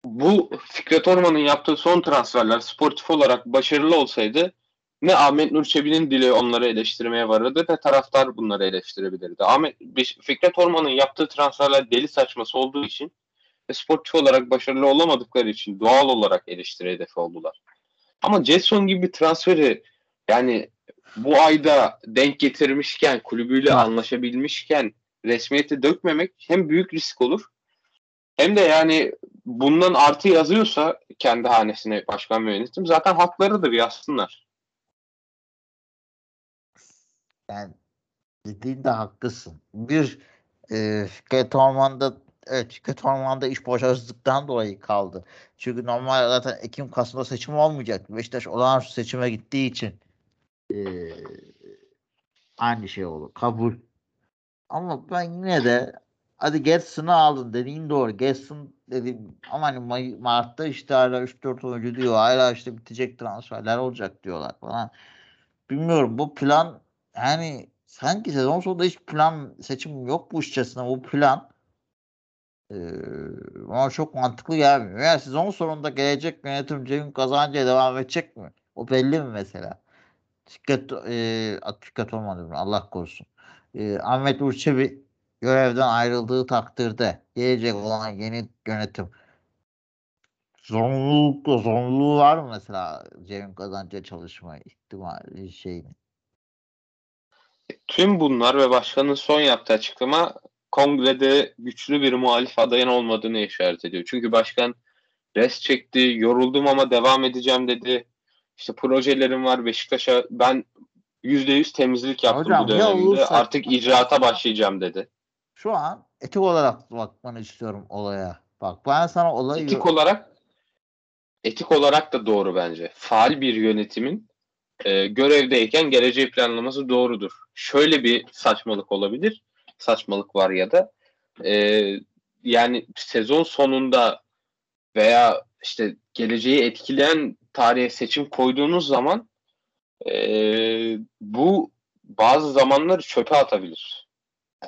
bu Fikret Orman'ın yaptığı son transferler sportif olarak başarılı olsaydı ne Ahmet Nur Çebi'nin dili onları eleştirmeye varırdı ne taraftar bunları eleştirebilirdi. Ahmet Fikret Orman'ın yaptığı transferler deli saçması olduğu için ve sportif olarak başarılı olamadıkları için doğal olarak eleştiri hedefi oldular. Ama Jetson gibi bir transferi yani bu ayda denk getirmişken, kulübüyle anlaşabilmişken resmiyeti dökmemek hem büyük risk olur hem de yani bundan artı yazıyorsa kendi hanesine başkan yönetim zaten haklarıdır yazsınlar. Yani dediğinde haklısın. Bir e, Fikret Orman'da evet Fikret Orman'da iş başarısızlıktan dolayı kaldı. Çünkü normal zaten Ekim Kasım'da seçim olmayacak. Beşiktaş olağanüstü seçime gittiği için e, aynı şey olur. Kabul. Ama ben yine de hadi Getson'ı aldın dediğin doğru. Getson dedim ama hani Mart'ta işte hala 3-4 oyuncu diyor. Hala işte bitecek transferler olacak diyorlar falan. Bilmiyorum bu plan yani sanki sezon sonunda hiç plan seçim yok bu işçesine bu plan ee, bana çok mantıklı gelmiyor. Yani sezon sonunda gelecek yönetim Cemil kazancıya devam edecek mi? O belli mi mesela? Dikkat, e, dikkat olmadı mı? Allah korusun. E, Ahmet Urçevi görevden ayrıldığı takdirde gelecek olan yeni yönetim zorunluluk zorunluluğu var mı mesela Cemil Kazancı'ya çalışma ihtimali şeyini? Tüm bunlar ve başkanın son yaptığı açıklama kongrede güçlü bir muhalif adayın olmadığını işaret ediyor. Çünkü başkan res çekti, yoruldum ama devam edeceğim dedi. İşte projelerim var Beşiktaş'a ben %100 temizlik yaptım Hocam, bu dönemde. Olursa, Artık icraata başlayacağım dedi. Şu an etik olarak bakmanı istiyorum olaya. Bak ben sana olayı... Etik olarak etik olarak da doğru bence. Faal bir yönetimin e, görevdeyken geleceği planlaması doğrudur. Şöyle bir saçmalık olabilir. Saçmalık var ya da e, yani sezon sonunda veya işte geleceği etkileyen tarihe seçim koyduğunuz zaman e, bu bazı zamanları çöpe atabilir.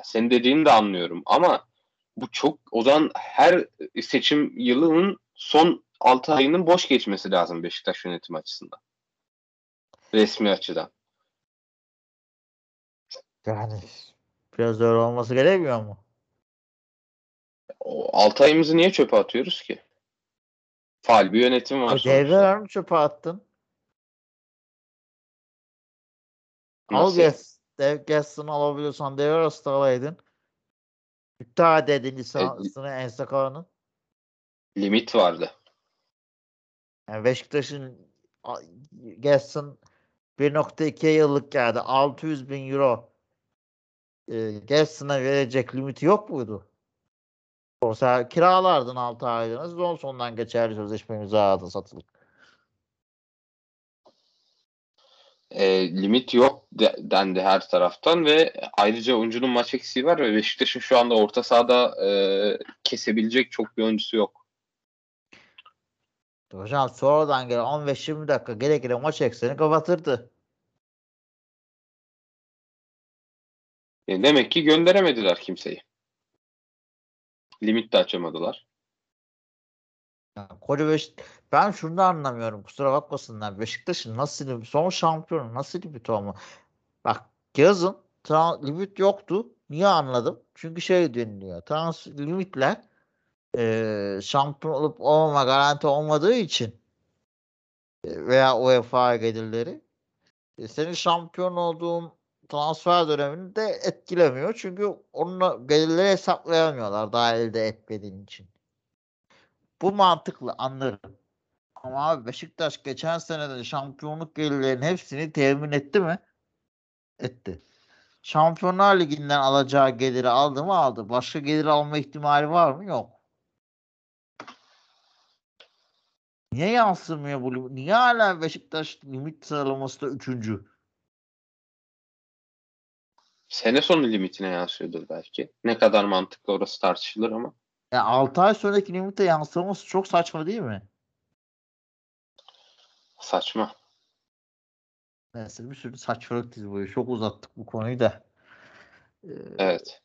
Senin dediğini de anlıyorum ama bu çok o zaman her seçim yılının son 6 ayının boş geçmesi lazım Beşiktaş yönetim açısından. Resmi açıdan. Yani biraz öyle olması gerekmiyor mu? O 6 ayımızı niye çöpe atıyoruz ki? Faal bir yönetim var. E, devreler mi çöpe attın? Al Ges, dev, Gas'ını alabiliyorsan devre arası alaydın. İptal dedin lisansını en sakalının. Limit vardı. Yani Beşiktaş'ın Gas'ın 1.2 yıllık geldi. 600 bin euro e, Gas'ına verecek limiti yok muydu? Olsa kiralardın 6 aylığına sezon sonundan geçerli sözleşme imzaladın satılık. E, limit yok de, dendi her taraftan ve ayrıca oyuncunun maç eksiği var ve Beşiktaş'ın şu anda orta sahada e, kesebilecek çok bir oyuncusu yok. Hocam sonradan gelen 15-20 dakika gele gele maç ekseni kapatırdı. E, demek ki gönderemediler kimseyi. Limit de açamadılar. Yani Beş ben şunu da anlamıyorum. Kusura bakmasınlar. Beşiktaş'ın nasıl son şampiyonu nasıl limit olma? Bak yazın trans limit yoktu. Niye anladım? Çünkü şey deniliyor. Trans limitler e, şampiyon olup olmama garanti olmadığı için e, veya UEFA gelirleri e, senin şampiyon olduğun transfer dönemini de etkilemiyor. Çünkü onunla gelirleri hesaplayamıyorlar daha elde etmediğin için. Bu mantıklı anlarım. Ama abi Beşiktaş geçen senede şampiyonluk gelirlerinin hepsini temin etti mi? Etti. Şampiyonlar Ligi'nden alacağı geliri aldı mı aldı. Başka gelir alma ihtimali var mı? Yok. Niye yansımıyor bu? Niye hala Beşiktaş limit sıralaması da üçüncü? Sene sonu limitine yansıyordur belki. Ne kadar mantıklı orası tartışılır ama. Ya 6 ay sonraki limite yansıması çok saçma değil mi? Saçma. Neyse bir sürü saçmalık dizi boyu. Çok uzattık bu konuyu da. Ee, evet.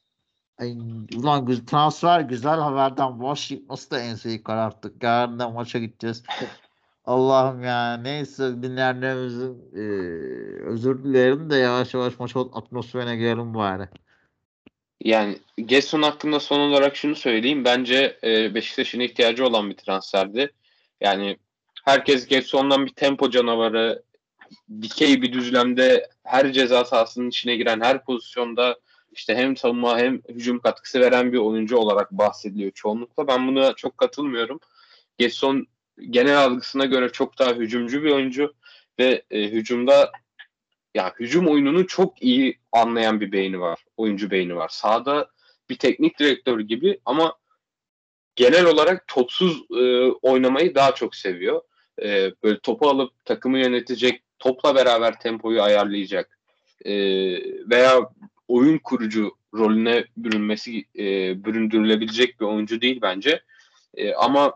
Ay, ulan güzel, transfer güzel haberden başlayıp nasıl da enseyi kararttık. Yarın da maça gideceğiz. Allah'ım ya neyse dinleyenlerimizin e, özür dilerim de yavaş yavaş maç atmosferine girelim bari. Yani Gerson hakkında son olarak şunu söyleyeyim. Bence e, Beşiktaş'ın ihtiyacı olan bir transferdi. Yani herkes Gerson'dan bir tempo canavarı, dikey bir düzlemde her ceza sahasının içine giren her pozisyonda işte hem savunma hem hücum katkısı veren bir oyuncu olarak bahsediliyor çoğunlukla. Ben buna çok katılmıyorum. Gerson genel algısına göre çok daha hücumcu bir oyuncu ve e, hücumda ya hücum oyununu çok iyi anlayan bir beyni var. Oyuncu beyni var. Sağda bir teknik direktör gibi ama genel olarak topsuz e, oynamayı daha çok seviyor. E, böyle topu alıp takımı yönetecek, topla beraber tempoyu ayarlayacak e, veya oyun kurucu rolüne bürünmesi e, büründürülebilecek bir oyuncu değil bence. E, ama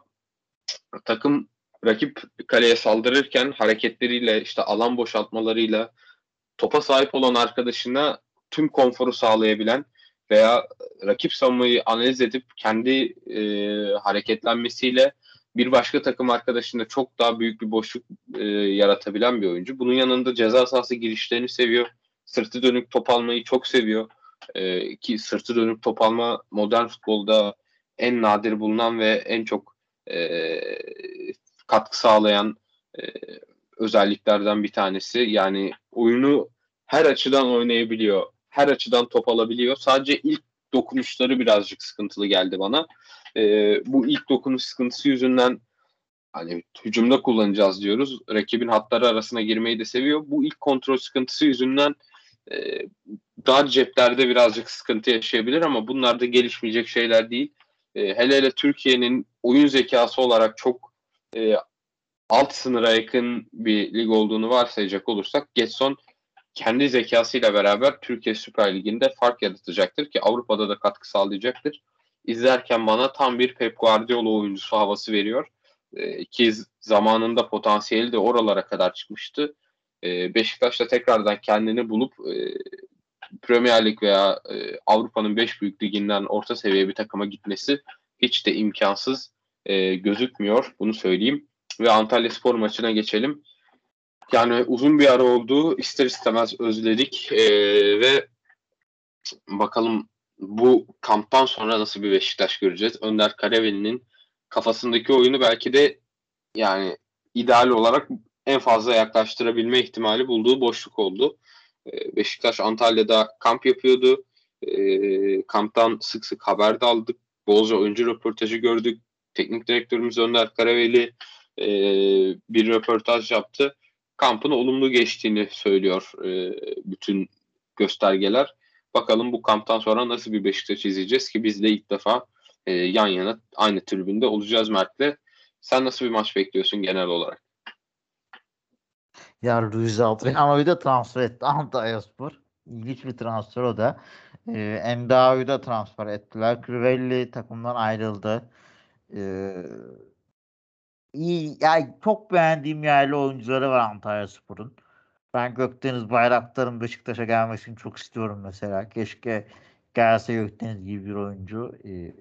takım rakip kaleye saldırırken hareketleriyle işte alan boşaltmalarıyla topa sahip olan arkadaşına tüm konforu sağlayabilen veya rakip savunmayı analiz edip kendi e, hareketlenmesiyle bir başka takım arkadaşında çok daha büyük bir boşluk e, yaratabilen bir oyuncu. Bunun yanında ceza sahası girişlerini seviyor. Sırtı dönük top almayı çok seviyor. E, ki sırtı dönük top alma modern futbolda en nadir bulunan ve en çok e, katkı sağlayan e, özelliklerden bir tanesi. Yani oyunu her açıdan oynayabiliyor. Her açıdan top alabiliyor. Sadece ilk dokunuşları birazcık sıkıntılı geldi bana. E, bu ilk dokunuş sıkıntısı yüzünden hani hücumda kullanacağız diyoruz. Rakibin hatları arasına girmeyi de seviyor. Bu ilk kontrol sıkıntısı yüzünden e, dar ceplerde birazcık sıkıntı yaşayabilir ama bunlar da gelişmeyecek şeyler değil. E, hele hele Türkiye'nin oyun zekası olarak çok e, alt sınıra yakın bir lig olduğunu varsayacak olursak Getson kendi zekasıyla beraber Türkiye Süper Ligi'nde fark yaratacaktır ki Avrupa'da da katkı sağlayacaktır. İzlerken bana tam bir Pep Guardiola oyuncusu havası veriyor. E, ki zamanında potansiyeli de oralara kadar çıkmıştı. E, Beşiktaş'ta tekrardan kendini bulup e, Premier Lig veya e, Avrupa'nın 5 büyük liginden orta seviye bir takıma gitmesi hiç de imkansız e, gözükmüyor. Bunu söyleyeyim. Ve Antalya Spor maçına geçelim. Yani uzun bir ara oldu. İster istemez özledik. E, ve bakalım bu kamptan sonra nasıl bir Beşiktaş göreceğiz. Önder Karaveli'nin kafasındaki oyunu belki de yani ideal olarak en fazla yaklaştırabilme ihtimali bulduğu boşluk oldu. Ee, Beşiktaş Antalya'da kamp yapıyordu. Ee, kamptan sık sık haber de aldık. Bolca oyuncu röportajı gördük. Teknik direktörümüz Önder Karaveli bir röportaj yaptı. Kampın olumlu geçtiğini söylüyor e, bütün göstergeler. Bakalım bu kamptan sonra nasıl bir Beşiktaş izleyeceğiz ki biz de ilk defa e, yan yana aynı tribünde olacağız Mert'le. Sen nasıl bir maç bekliyorsun genel olarak? Ya Luis Adriano'yu da transfer etti Antalya Spor. İlginç bir transfer o da. Ee, Endao'yu da transfer ettiler. Crivelli takımdan ayrıldı. Ee, iyi, yani çok beğendiğim yerli oyuncuları var Antalya Spor'un. Ben Gökdeniz Bayraktar'ın Beşiktaş'a gelmesini çok istiyorum mesela. Keşke gelse Gökdeniz gibi bir oyuncu. Ee,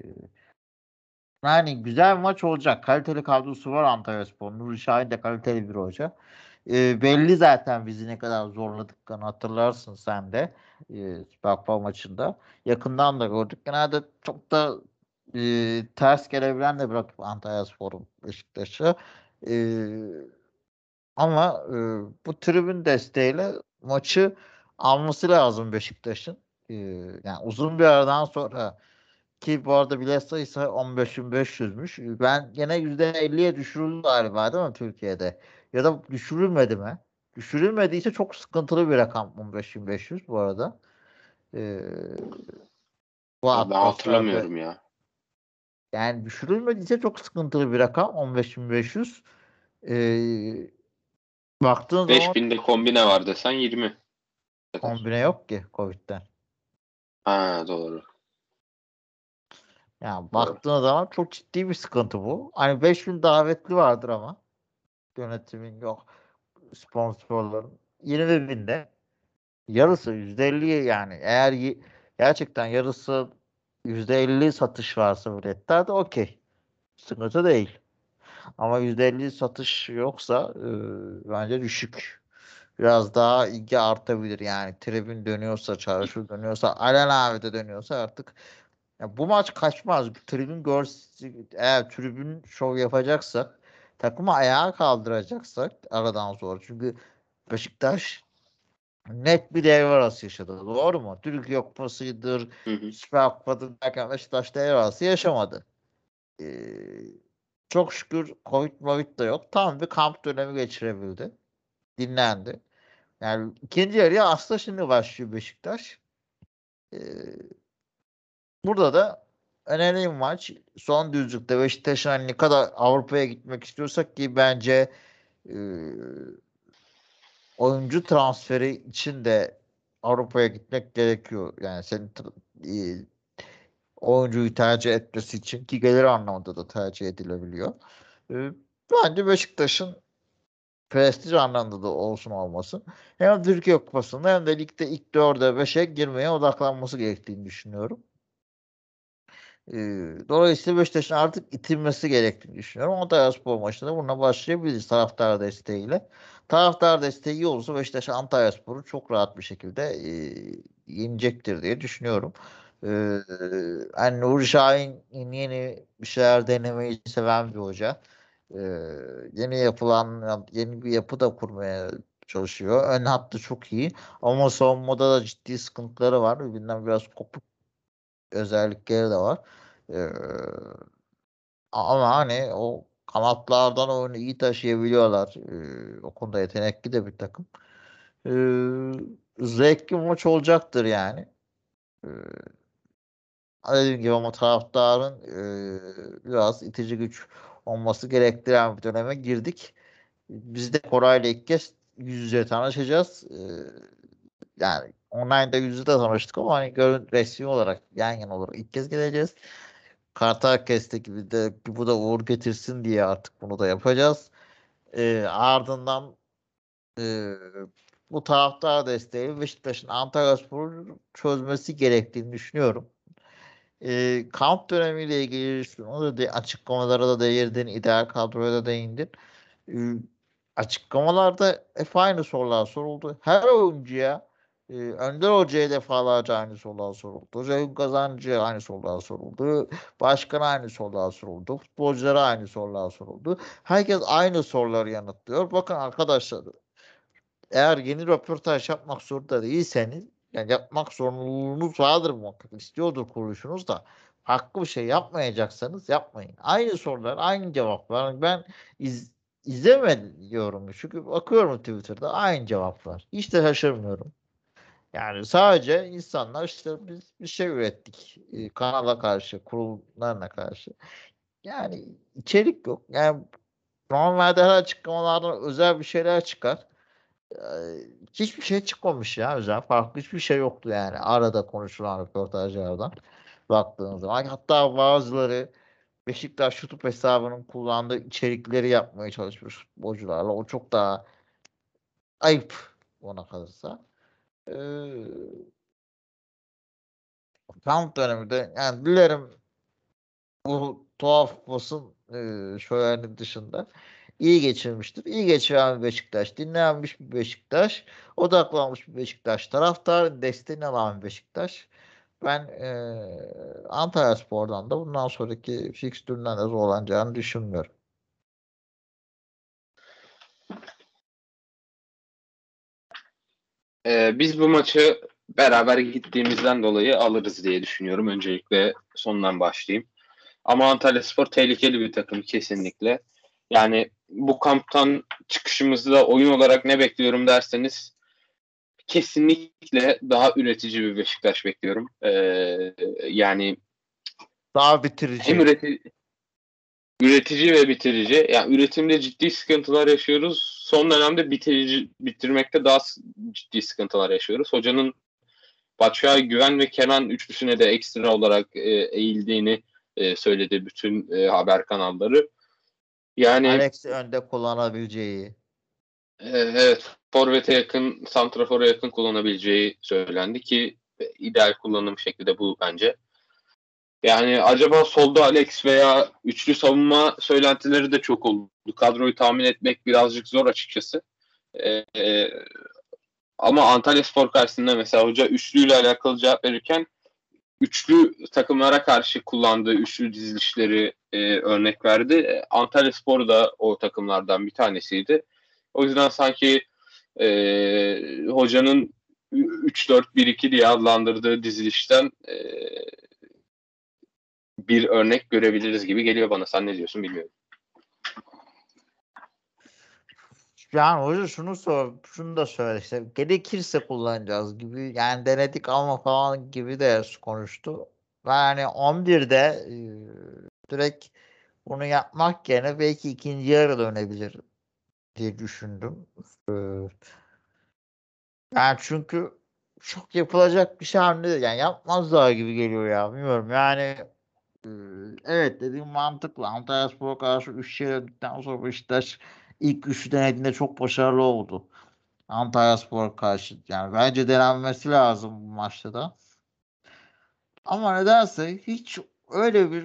yani güzel bir maç olacak. Kaliteli kadrosu var Antalya Spor. Nuri Şahin de kaliteli bir hoca. Ee, belli zaten bizi ne kadar zorladıklarını hatırlarsın sen de. E, Süper Kupa maçında. Yakından da gördük. Genelde çok da e, ters gelebilen de bırakıp Antalya Spor'un Beşiktaş'ı. E, ama e, bu tribün desteğiyle maçı alması lazım Beşiktaş'ın. E, yani uzun bir aradan sonra ki bu arada bilet sayısı 15.500'müş. Ben yine %50'ye düşürüldü galiba değil mi Türkiye'de? Ya da düşürülmedi mi? Düşürülmediyse çok sıkıntılı bir rakam 15.500 bu arada. Ee, bu ben hatırlamıyorum ya. Yani düşürülmediyse çok sıkıntılı bir rakam 15.500. Ee, baktığın 5000'de zaman kombine var desen 20. Kombine yok ki Covid'den. Ha doğru. Yani baktığın doğru. zaman çok ciddi bir sıkıntı bu. Hani 5000 davetli vardır ama yönetimin yok sponsorların 20 binde yarısı %50 yani eğer gerçekten yarısı %50 satış varsa biletlerde okey. Sıkıntı değil. Ama %50 satış yoksa e, bence düşük. Biraz daha ilgi artabilir yani. Tribün dönüyorsa, çarşı dönüyorsa, Alen de dönüyorsa artık ya bu maç kaçmaz. Tribün görsün eğer tribün şov yapacaksak takımı ayağa kaldıracaksak aradan sonra. Çünkü Beşiktaş net bir devre arası yaşadı. Doğru mu? Türkiye Kupası'ydır, Süper Kupa'dır derken Beşiktaş devre arası yaşamadı. Ee, çok şükür Covid Covid da yok. Tam bir kamp dönemi geçirebildi. Dinlendi. Yani ikinci yarıya aslında şimdi başlıyor Beşiktaş. Ee, burada da önemli bir maç. Son düzlükte Beşiktaş'ın hani ne kadar Avrupa'ya gitmek istiyorsak ki bence e, oyuncu transferi için de Avrupa'ya gitmek gerekiyor. Yani senin e, oyuncuyu tercih etmesi için ki gelir anlamında da tercih edilebiliyor. E, bence Beşiktaş'ın prestij anlamında da olsun olmasın. Hem Türkiye Kupası'nda hem de ligde ilk 4'e 5'e girmeye odaklanması gerektiğini düşünüyorum. E, dolayısıyla Beşiktaş'ın artık itilmesi gerektiğini düşünüyorum. Antalya Spor maçında buna başlayabiliriz taraftar desteğiyle. Taraftar desteği olursa Beşiktaş Antalya Spor'u çok rahat bir şekilde e, yenecektir diye düşünüyorum. Ee, yani Nuri Şahin yeni bir şeyler denemeyi seven bir hoca. Ee, yeni yapılan yeni bir yapı da kurmaya çalışıyor. Ön hattı çok iyi ama savunmada da ciddi sıkıntıları var. Birbirinden biraz kopuk özellikleri de var. Ee, ama hani o kanatlardan oyunu iyi taşıyabiliyorlar. Ee, o konuda yetenekli de bir takım. Ee, zevkli maç olacaktır yani. Ee, dediğim gibi ama taraftarın e, biraz itici güç olması gerektiren bir döneme girdik. Biz de Koray'la ilk kez yüz yüze tanışacağız. Ee, yani online'da yüz yüze tanıştık ama hani görün resmi olarak yan yana olarak ilk kez geleceğiz. Kartal kestik gibi de bu da uğur getirsin diye artık bunu da yapacağız. E, ardından e, bu taraftar desteği Beşiktaş'ın Antalyaspor'u çözmesi gerektiğini düşünüyorum. E, kamp dönemiyle ilgili şunu da açıklamalara da değindin, ideal kadroya da değindin. E, açıklamalarda hep aynı sorular soruldu. Her oyuncuya e, Önder Hoca'ya defalarca aynı sorular soruldu. Hoca'nın kazancı aynı sorular soruldu. Başkana aynı sorular soruldu. Futbolculara aynı sorular soruldu. Herkes aynı soruları yanıtlıyor. Bakın arkadaşlar eğer yeni röportaj yapmak zorunda değilseniz yani yapmak zorunluluğunuz vardır muhakkak istiyordur kuruluşunuz da farklı bir şey yapmayacaksanız yapmayın. Aynı sorular, aynı cevaplar. Ben iz, izlemiyorum çünkü bakıyorum Twitter'da aynı cevaplar. Hiç de şaşırmıyorum. Yani sadece insanlar işte biz bir şey ürettik e, kanala karşı, kurullarına karşı. Yani içerik yok. Yani normalde her açıklamalardan özel bir şeyler çıkar. hiçbir şey çıkmamış ya özel. Farklı hiçbir şey yoktu yani. Arada konuşulan röportajlardan baktığınız zaman. Hatta bazıları Beşiktaş YouTube hesabının kullandığı içerikleri yapmaya çalışmış futbolcularla. O çok daha ayıp ona kalırsa. Ee, kamp döneminde yani dilerim bu tuhaf basın e, şöyle dışında iyi geçirmiştir. İyi geçiren bir Beşiktaş, dinlenmiş bir Beşiktaş, odaklanmış bir Beşiktaş, taraftar desteğini alan bir Beşiktaş. Ben e, Antalya Spor'dan da bundan sonraki fikstüründen de zorlanacağını düşünmüyorum. Ee, biz bu maçı beraber gittiğimizden dolayı alırız diye düşünüyorum. Öncelikle sondan başlayayım. Ama Antalya Spor tehlikeli bir takım kesinlikle. Yani bu kamptan çıkışımızda oyun olarak ne bekliyorum derseniz kesinlikle daha üretici bir Beşiktaş bekliyorum. Ee, yani daha bitirici. Hem üretici, üretici ve bitirici. Yani üretimde ciddi sıkıntılar yaşıyoruz. Son dönemde bitirici bitirmekte daha ciddi sıkıntılar yaşıyoruz. Hocanın Batshuayi, Güven ve Kenan üçlüsüne de ekstra olarak e, eğildiğini e, söyledi bütün e, haber kanalları. Yani Alex önde kullanabileceği. E, evet, forvete yakın, santrafora yakın kullanabileceği söylendi ki ideal kullanım şekli de bu bence. Yani acaba solda Alex veya üçlü savunma söylentileri de çok oldu. Kadroyu tahmin etmek birazcık zor açıkçası. Ee, ama Antalya Spor karşısında mesela hoca üçlüyle alakalı cevap verirken üçlü takımlara karşı kullandığı üçlü dizilişleri e, örnek verdi. Antalya Spor da o takımlardan bir tanesiydi. O yüzden sanki e, hocanın 3-4-1-2 diye adlandırdığı dizilişten e, bir örnek görebiliriz gibi geliyor bana. Sen ne diyorsun bilmiyorum. Yani hoca şunu sor, şunu da söyle işte gerekirse kullanacağız gibi yani denedik ama falan gibi de konuştu. Yani 11'de e, direkt bunu yapmak yerine belki ikinci yarı dönebilir diye düşündüm. E, yani çünkü çok yapılacak bir şey hamle yani yapmazlar gibi geliyor ya bilmiyorum yani evet dediğim mantıklı. Antalya Spor'a karşı 3 yenildikten sonra Beşiktaş ilk üçü denediğinde çok başarılı oldu. Antalya Spor'a karşı. Yani bence denenmesi lazım bu maçta da. Ama nedense hiç öyle bir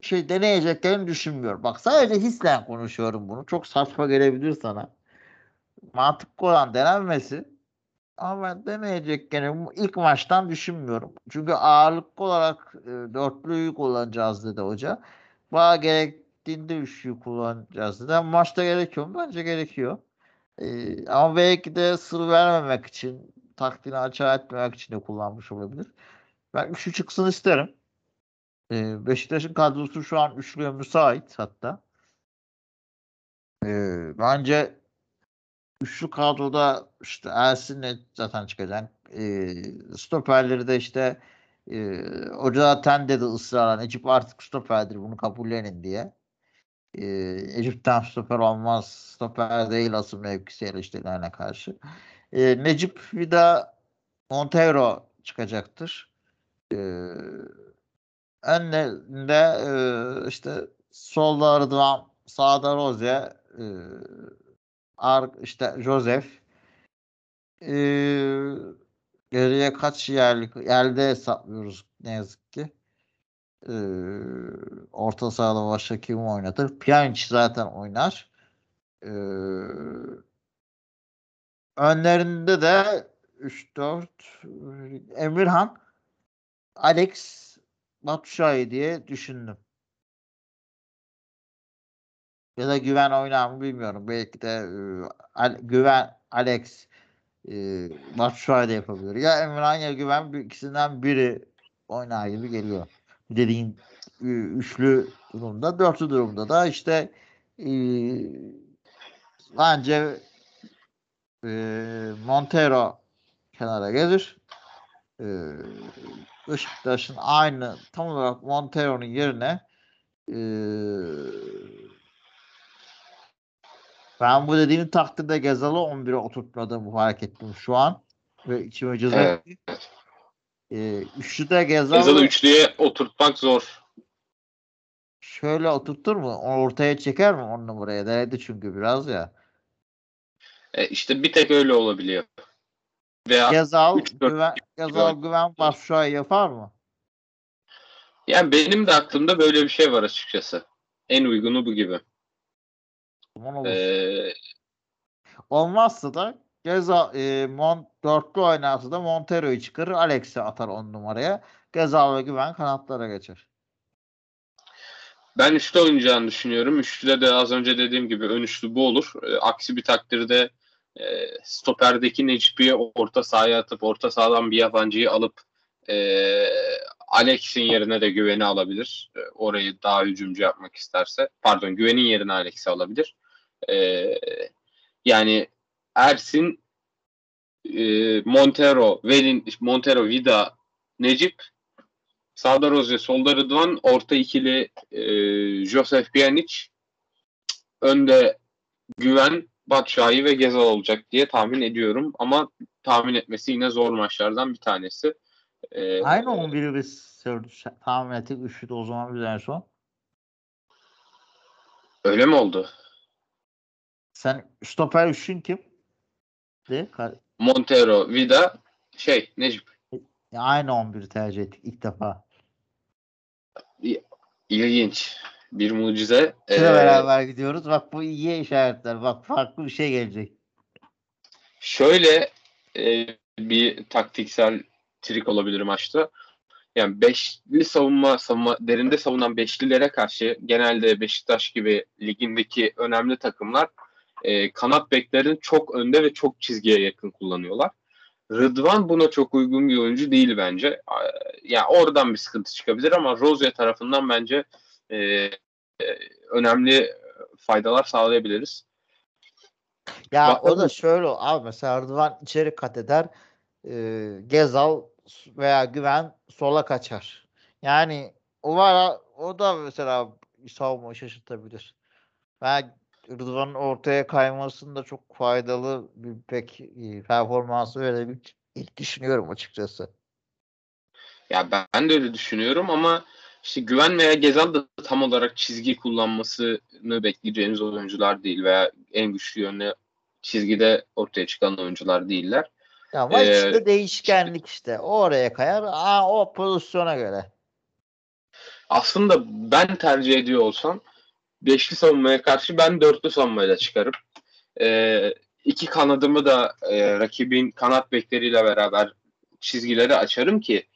şey deneyeceklerini düşünmüyorum. Bak sadece hisle konuşuyorum bunu. Çok saçma gelebilir sana. Mantıklı olan denenmesi ama ben deneyecekken ilk maçtan düşünmüyorum. Çünkü ağırlıklı olarak e, dörtlüyü kullanacağız dedi hoca. Bana gerektiğinde üçlüyü kullanacağız dedi. Ama maçta gerekiyor mu? Bence gerekiyor. E, ama belki de sır vermemek için, taktiğini açığa etmemek için de kullanmış olabilir. Ben üçlü çıksın isterim. E, Beşiktaş'ın kadrosu şu an üçlüye müsait hatta. E, bence üçlü kadroda işte Ersin'le zaten çıkacak. E, stoperleri de işte e, Hoca zaten dedi ısrarla Necip artık stoperdir bunu kabullenin diye. E, Necip'ten stoper olmaz. Stoper değil asıl mevkisi eleştirilerine karşı. E, Necip bir daha Montero çıkacaktır. E, önlerinde e, işte solda Rıdvan, sağda Roze, e, işte Joseph e, geriye kaç yerlik yerde hesaplıyoruz ne yazık ki. E, orta sahada başka kim oynatır? Pjanic zaten oynar. E, önlerinde de 3-4 Emirhan Alex Batshuayi diye düşündüm. Ya da güven oynar mı bilmiyorum. Belki de e, güven Alex e, Batshuayi de yapabilir. Ya Emirhan ya güven ikisinden biri oynar gibi geliyor. Dediğin e, üçlü durumda. Dörtlü durumda da işte e, bence e, Montero kenara gelir. E, Beşiktaş'ın aynı tam olarak Montero'nun yerine e, ben bu dediğin takdirde Gezal'ı 11'e oturtmadığımı fark ettim şu an. Ve içime cızı Evet. etti. E, üçlü de Yazılı Gezal'ı üçlüye oturtmak zor. şöyle oturtur mu? Ortaya çeker mi on numaraya? Denedi çünkü biraz ya. E, işte bir tek öyle olabiliyor. Veya Gezal, üç, dört güven, Gezal güven Başşuay yapar mı? yani benim de aklımda böyle bir şey var açıkçası. En uygunu bu gibi. Aman olur. Ee, Olmazsa da Gezal e, Mon, dörtlü oynarsa da Montero'yu çıkarır. Alex'i atar on numaraya. Gezal ve güven kanatlara geçer. ben üçlü oynayacağını düşünüyorum. Üçlüde de az önce dediğim gibi ön üçlü bu olur. E, aksi bir takdirde e, stoperdeki Necip'i orta sahaya atıp orta sahadan bir yabancıyı alıp e, Alex'in yerine de güveni alabilir. E, orayı daha hücumcu yapmak isterse. Pardon güvenin yerine Alex'i alabilir. E, yani Ersin e, Montero, Velin, Montero, Vida, Necip Sağda Roze, solda Rıdvan, orta ikili e, Joseph Pjanic, önde Güven, Batshuayi ve Gezal olacak diye tahmin ediyorum. Ama tahmin etmesi yine zor maçlardan bir tanesi. E, Aynı 11'i biz söylüyoruz. tahmin ettik. Üçlü de o zaman biz en son. Öyle mi oldu? Sen stoper üçün kim? De, Montero, Vida, şey Necip. Ya aynı 11'i tercih ettik ilk defa. İlginç. Bir mucize. Sıra Ee, beraber gidiyoruz. Bak bu iyi işaretler. Bak farklı bir şey gelecek. Şöyle e, bir taktiksel trik olabilir maçta. Yani beşli savunma, savunma derinde savunan beşlilere karşı genelde Beşiktaş gibi ligindeki önemli takımlar e, kanat beklerini çok önde ve çok çizgiye yakın kullanıyorlar. Rıdvan buna çok uygun bir oyuncu değil bence. Yani oradan bir sıkıntı çıkabilir ama Rozier tarafından bence e, e, önemli faydalar sağlayabiliriz. Ya Bakalım. o da şöyle abi mesela Rıdvan içeri kat eder. E, Gezal veya Güven sola kaçar. Yani o var o da mesela savunma şaşırtabilir. Ben Rıdvan'ın ortaya kaymasında çok faydalı bir pek performansı verebilir düşünüyorum açıkçası. Ya ben, de öyle düşünüyorum ama işte Güven veya Gezal da tam olarak çizgi kullanmasını bekleyeceğimiz oyuncular değil veya en güçlü yönde çizgide ortaya çıkan oyuncular değiller. Ya maç Ee, içinde değişkenlik işte. O oraya kayar. Aa, o pozisyona göre. Aslında ben tercih ediyor olsam beşli savunmaya karşı ben dörtlü savunmayla çıkarım. Ee, iki kanadımı da e, rakibin kanat bekleriyle beraber çizgileri açarım ki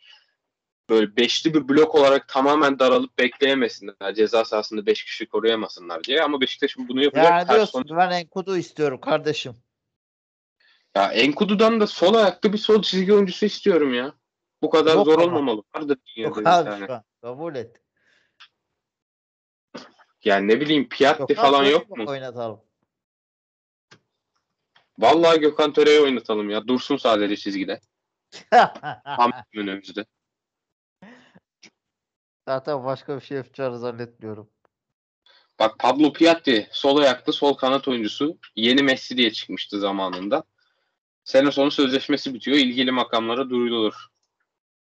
böyle beşli bir blok olarak tamamen daralıp bekleyemesinler. Ceza sahasında beş kişi koruyamasınlar diye. Ama Beşiktaş'ın bunu yapacak. Yani diyorsun ben Enkudu istiyorum kardeşim. Ya Enkudu'dan da sol ayaklı bir sol çizgi oyuncusu istiyorum ya. Bu kadar Yok zor ama. olmamalı. Vardır Yok abi şu an. Kabul et. Yani ne bileyim Piatti falan yok mu? Oynatalım. Vallahi Gökhan Töre'yi oynatalım ya. Dursun sadece çizgide. Tam önümüzde. Zaten başka bir şey yapacağını zannetmiyorum. Bak Pablo Piatti sol ayaklı sol kanat oyuncusu. Yeni Messi diye çıkmıştı zamanında. Sene sonu sözleşmesi bitiyor. İlgili makamlara duyurulur.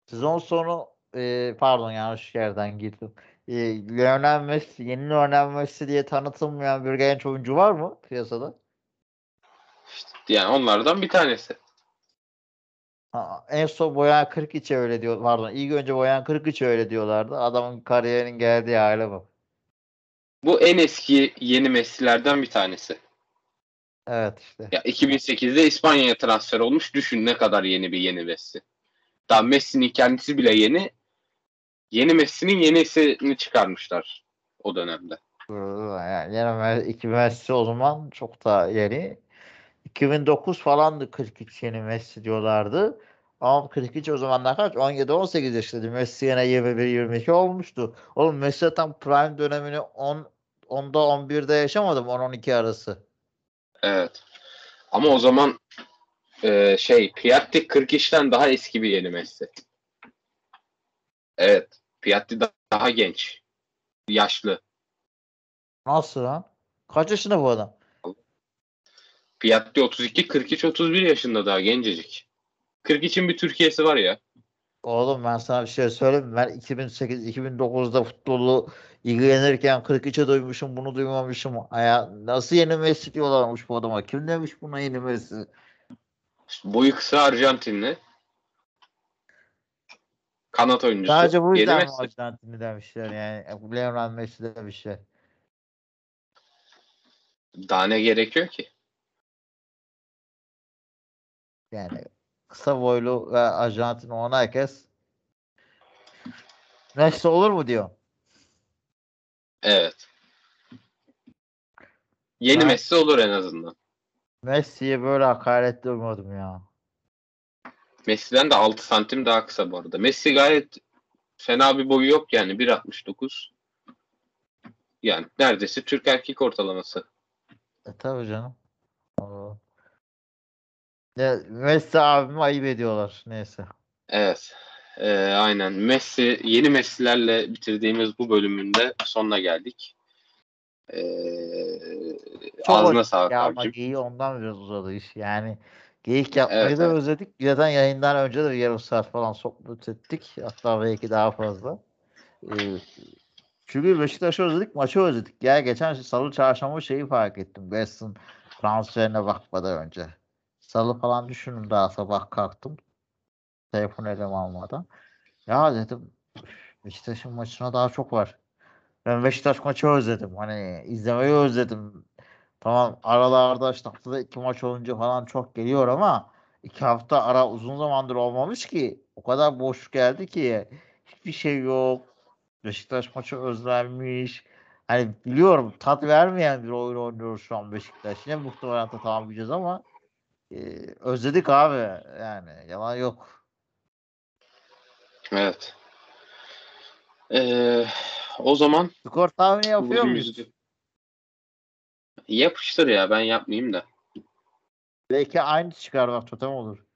Sezon sonu e, pardon yanlış yerden girdim. E, Lionel Messi, yeni Lionel Messi diye tanıtılmayan bir genç oyuncu var mı piyasada? İşte yani onlardan bir tanesi. Ha, en son Boyan 42 öyle diyor. Pardon ilk önce Boyan 43 öyle diyorlardı. Adamın kariyerinin geldiği hale bak. Bu en eski yeni Messi'lerden bir tanesi. Evet işte. Ya 2008'de İspanya'ya transfer olmuş. Düşün ne kadar yeni bir yeni Messi. Daha Messi'nin kendisi bile yeni. Yeni Messi'nin yenisini çıkarmışlar o dönemde. Yani yeni iki Messi o zaman çok daha yeni. 2009 falandı 43 yeni Messi diyorlardı. Ama 43 o zamanlar kaç? 17-18 yaşındaydı. Messi yine 21-22 olmuştu. Oğlum Messi tam prime dönemini 10 10'da 11'de yaşamadım 10-12 arası. Evet. Ama o zaman e, şey Piatti 43'ten daha eski bir yeni Messi. Evet. Piatti daha genç. Yaşlı. Nasıl lan? Kaç yaşında bu adam? Piatti 32, 43, 31 yaşında daha gencecik. 43'in bir Türkiye'si var ya. Oğlum ben sana bir şey söyleyeyim. Ben 2008-2009'da futbolu ilgilenirken 43'e duymuşum bunu duymamışım. Ya, nasıl yeni Messi diyorlarmış bu adama. Kim demiş buna yeni Messi? Boyu kısa Arjantinli. Kanat oyuncusu. Sadece bu yüzden mi Messi. Arjantinli demişler yani. Lionel Messi demişler. Daha ne gerekiyor ki? Yani kısa boylu ve Arjantin olan herkes Messi olur mu diyor. Evet. Yeni Ben- Messi olur en azından. Messi'ye böyle hakaret duymadım ya. Messi'den de 6 santim daha kısa bu arada. Messi gayet fena bir boyu yok yani 1.69. Yani neredeyse Türk erkek ortalaması. E tabii canım. Oo. Messi abimi ayıp ediyorlar. Neyse. Evet. Ee, aynen. Messi, yeni Messi'lerle bitirdiğimiz bu bölümünde sonuna geldik. Ee, Çok ağzına sağlık ya ama abicim. geyiği ondan biraz uzadı iş. Yani geyik yapmayı Evet, da evet. özledik. Zaten yayından önce de bir yarım saat falan sohbet ettik. Hatta belki daha fazla. Ee, çünkü Beşiktaş'ı özledik, maçı özledik. Ya geçen salı çarşamba şeyi fark ettim. West'in transferine bakmadan önce. Salı falan düşündüm daha sabah kalktım. Telefon elime almadan. Ya dedim Beşiktaş'ın maçına daha çok var. Ben Beşiktaş maçı özledim. Hani izlemeyi özledim. Tamam aralarda işte haftada iki maç olunca falan çok geliyor ama iki hafta ara uzun zamandır olmamış ki. O kadar boş geldi ki. Hiçbir şey yok. Beşiktaş maçı özlenmiş. Hani biliyorum tat vermeyen bir oyun oynuyoruz şu an Beşiktaş. Yine muhtemelen de tamamlayacağız ama e, özledik abi. Yani yalan yok. Evet. Ee, o zaman Skor tahmini yapıyor muyuz? yapıştır ya ben yapmayayım da. Belki aynı çıkar bak totem olur.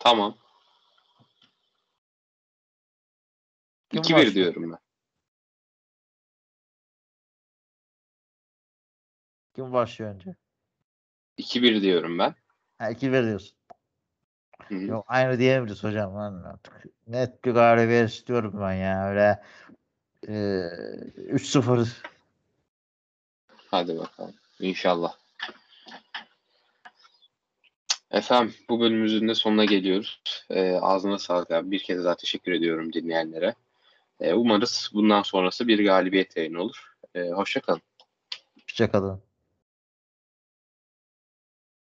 Tamam. Kim 2-1 başlıyor? diyorum ben. Kim başlıyor önce? 2-1 diyorum ben. Ha 2 veriyorsun. Hı hı. Yok aynı diyemeyiz hocam. Ben artık net bir galibiyet istiyorum ben ya. Öyle e, 3-0 Hadi bakalım. İnşallah. Efendim bu bölümümüzün de sonuna geliyoruz. Ee, ağzına sağlık abi. Bir kez daha teşekkür ediyorum dinleyenlere. Ee, umarız bundan sonrası bir galibiyet yayını olur. Ee, hoşça kalın. Hoşçakalın.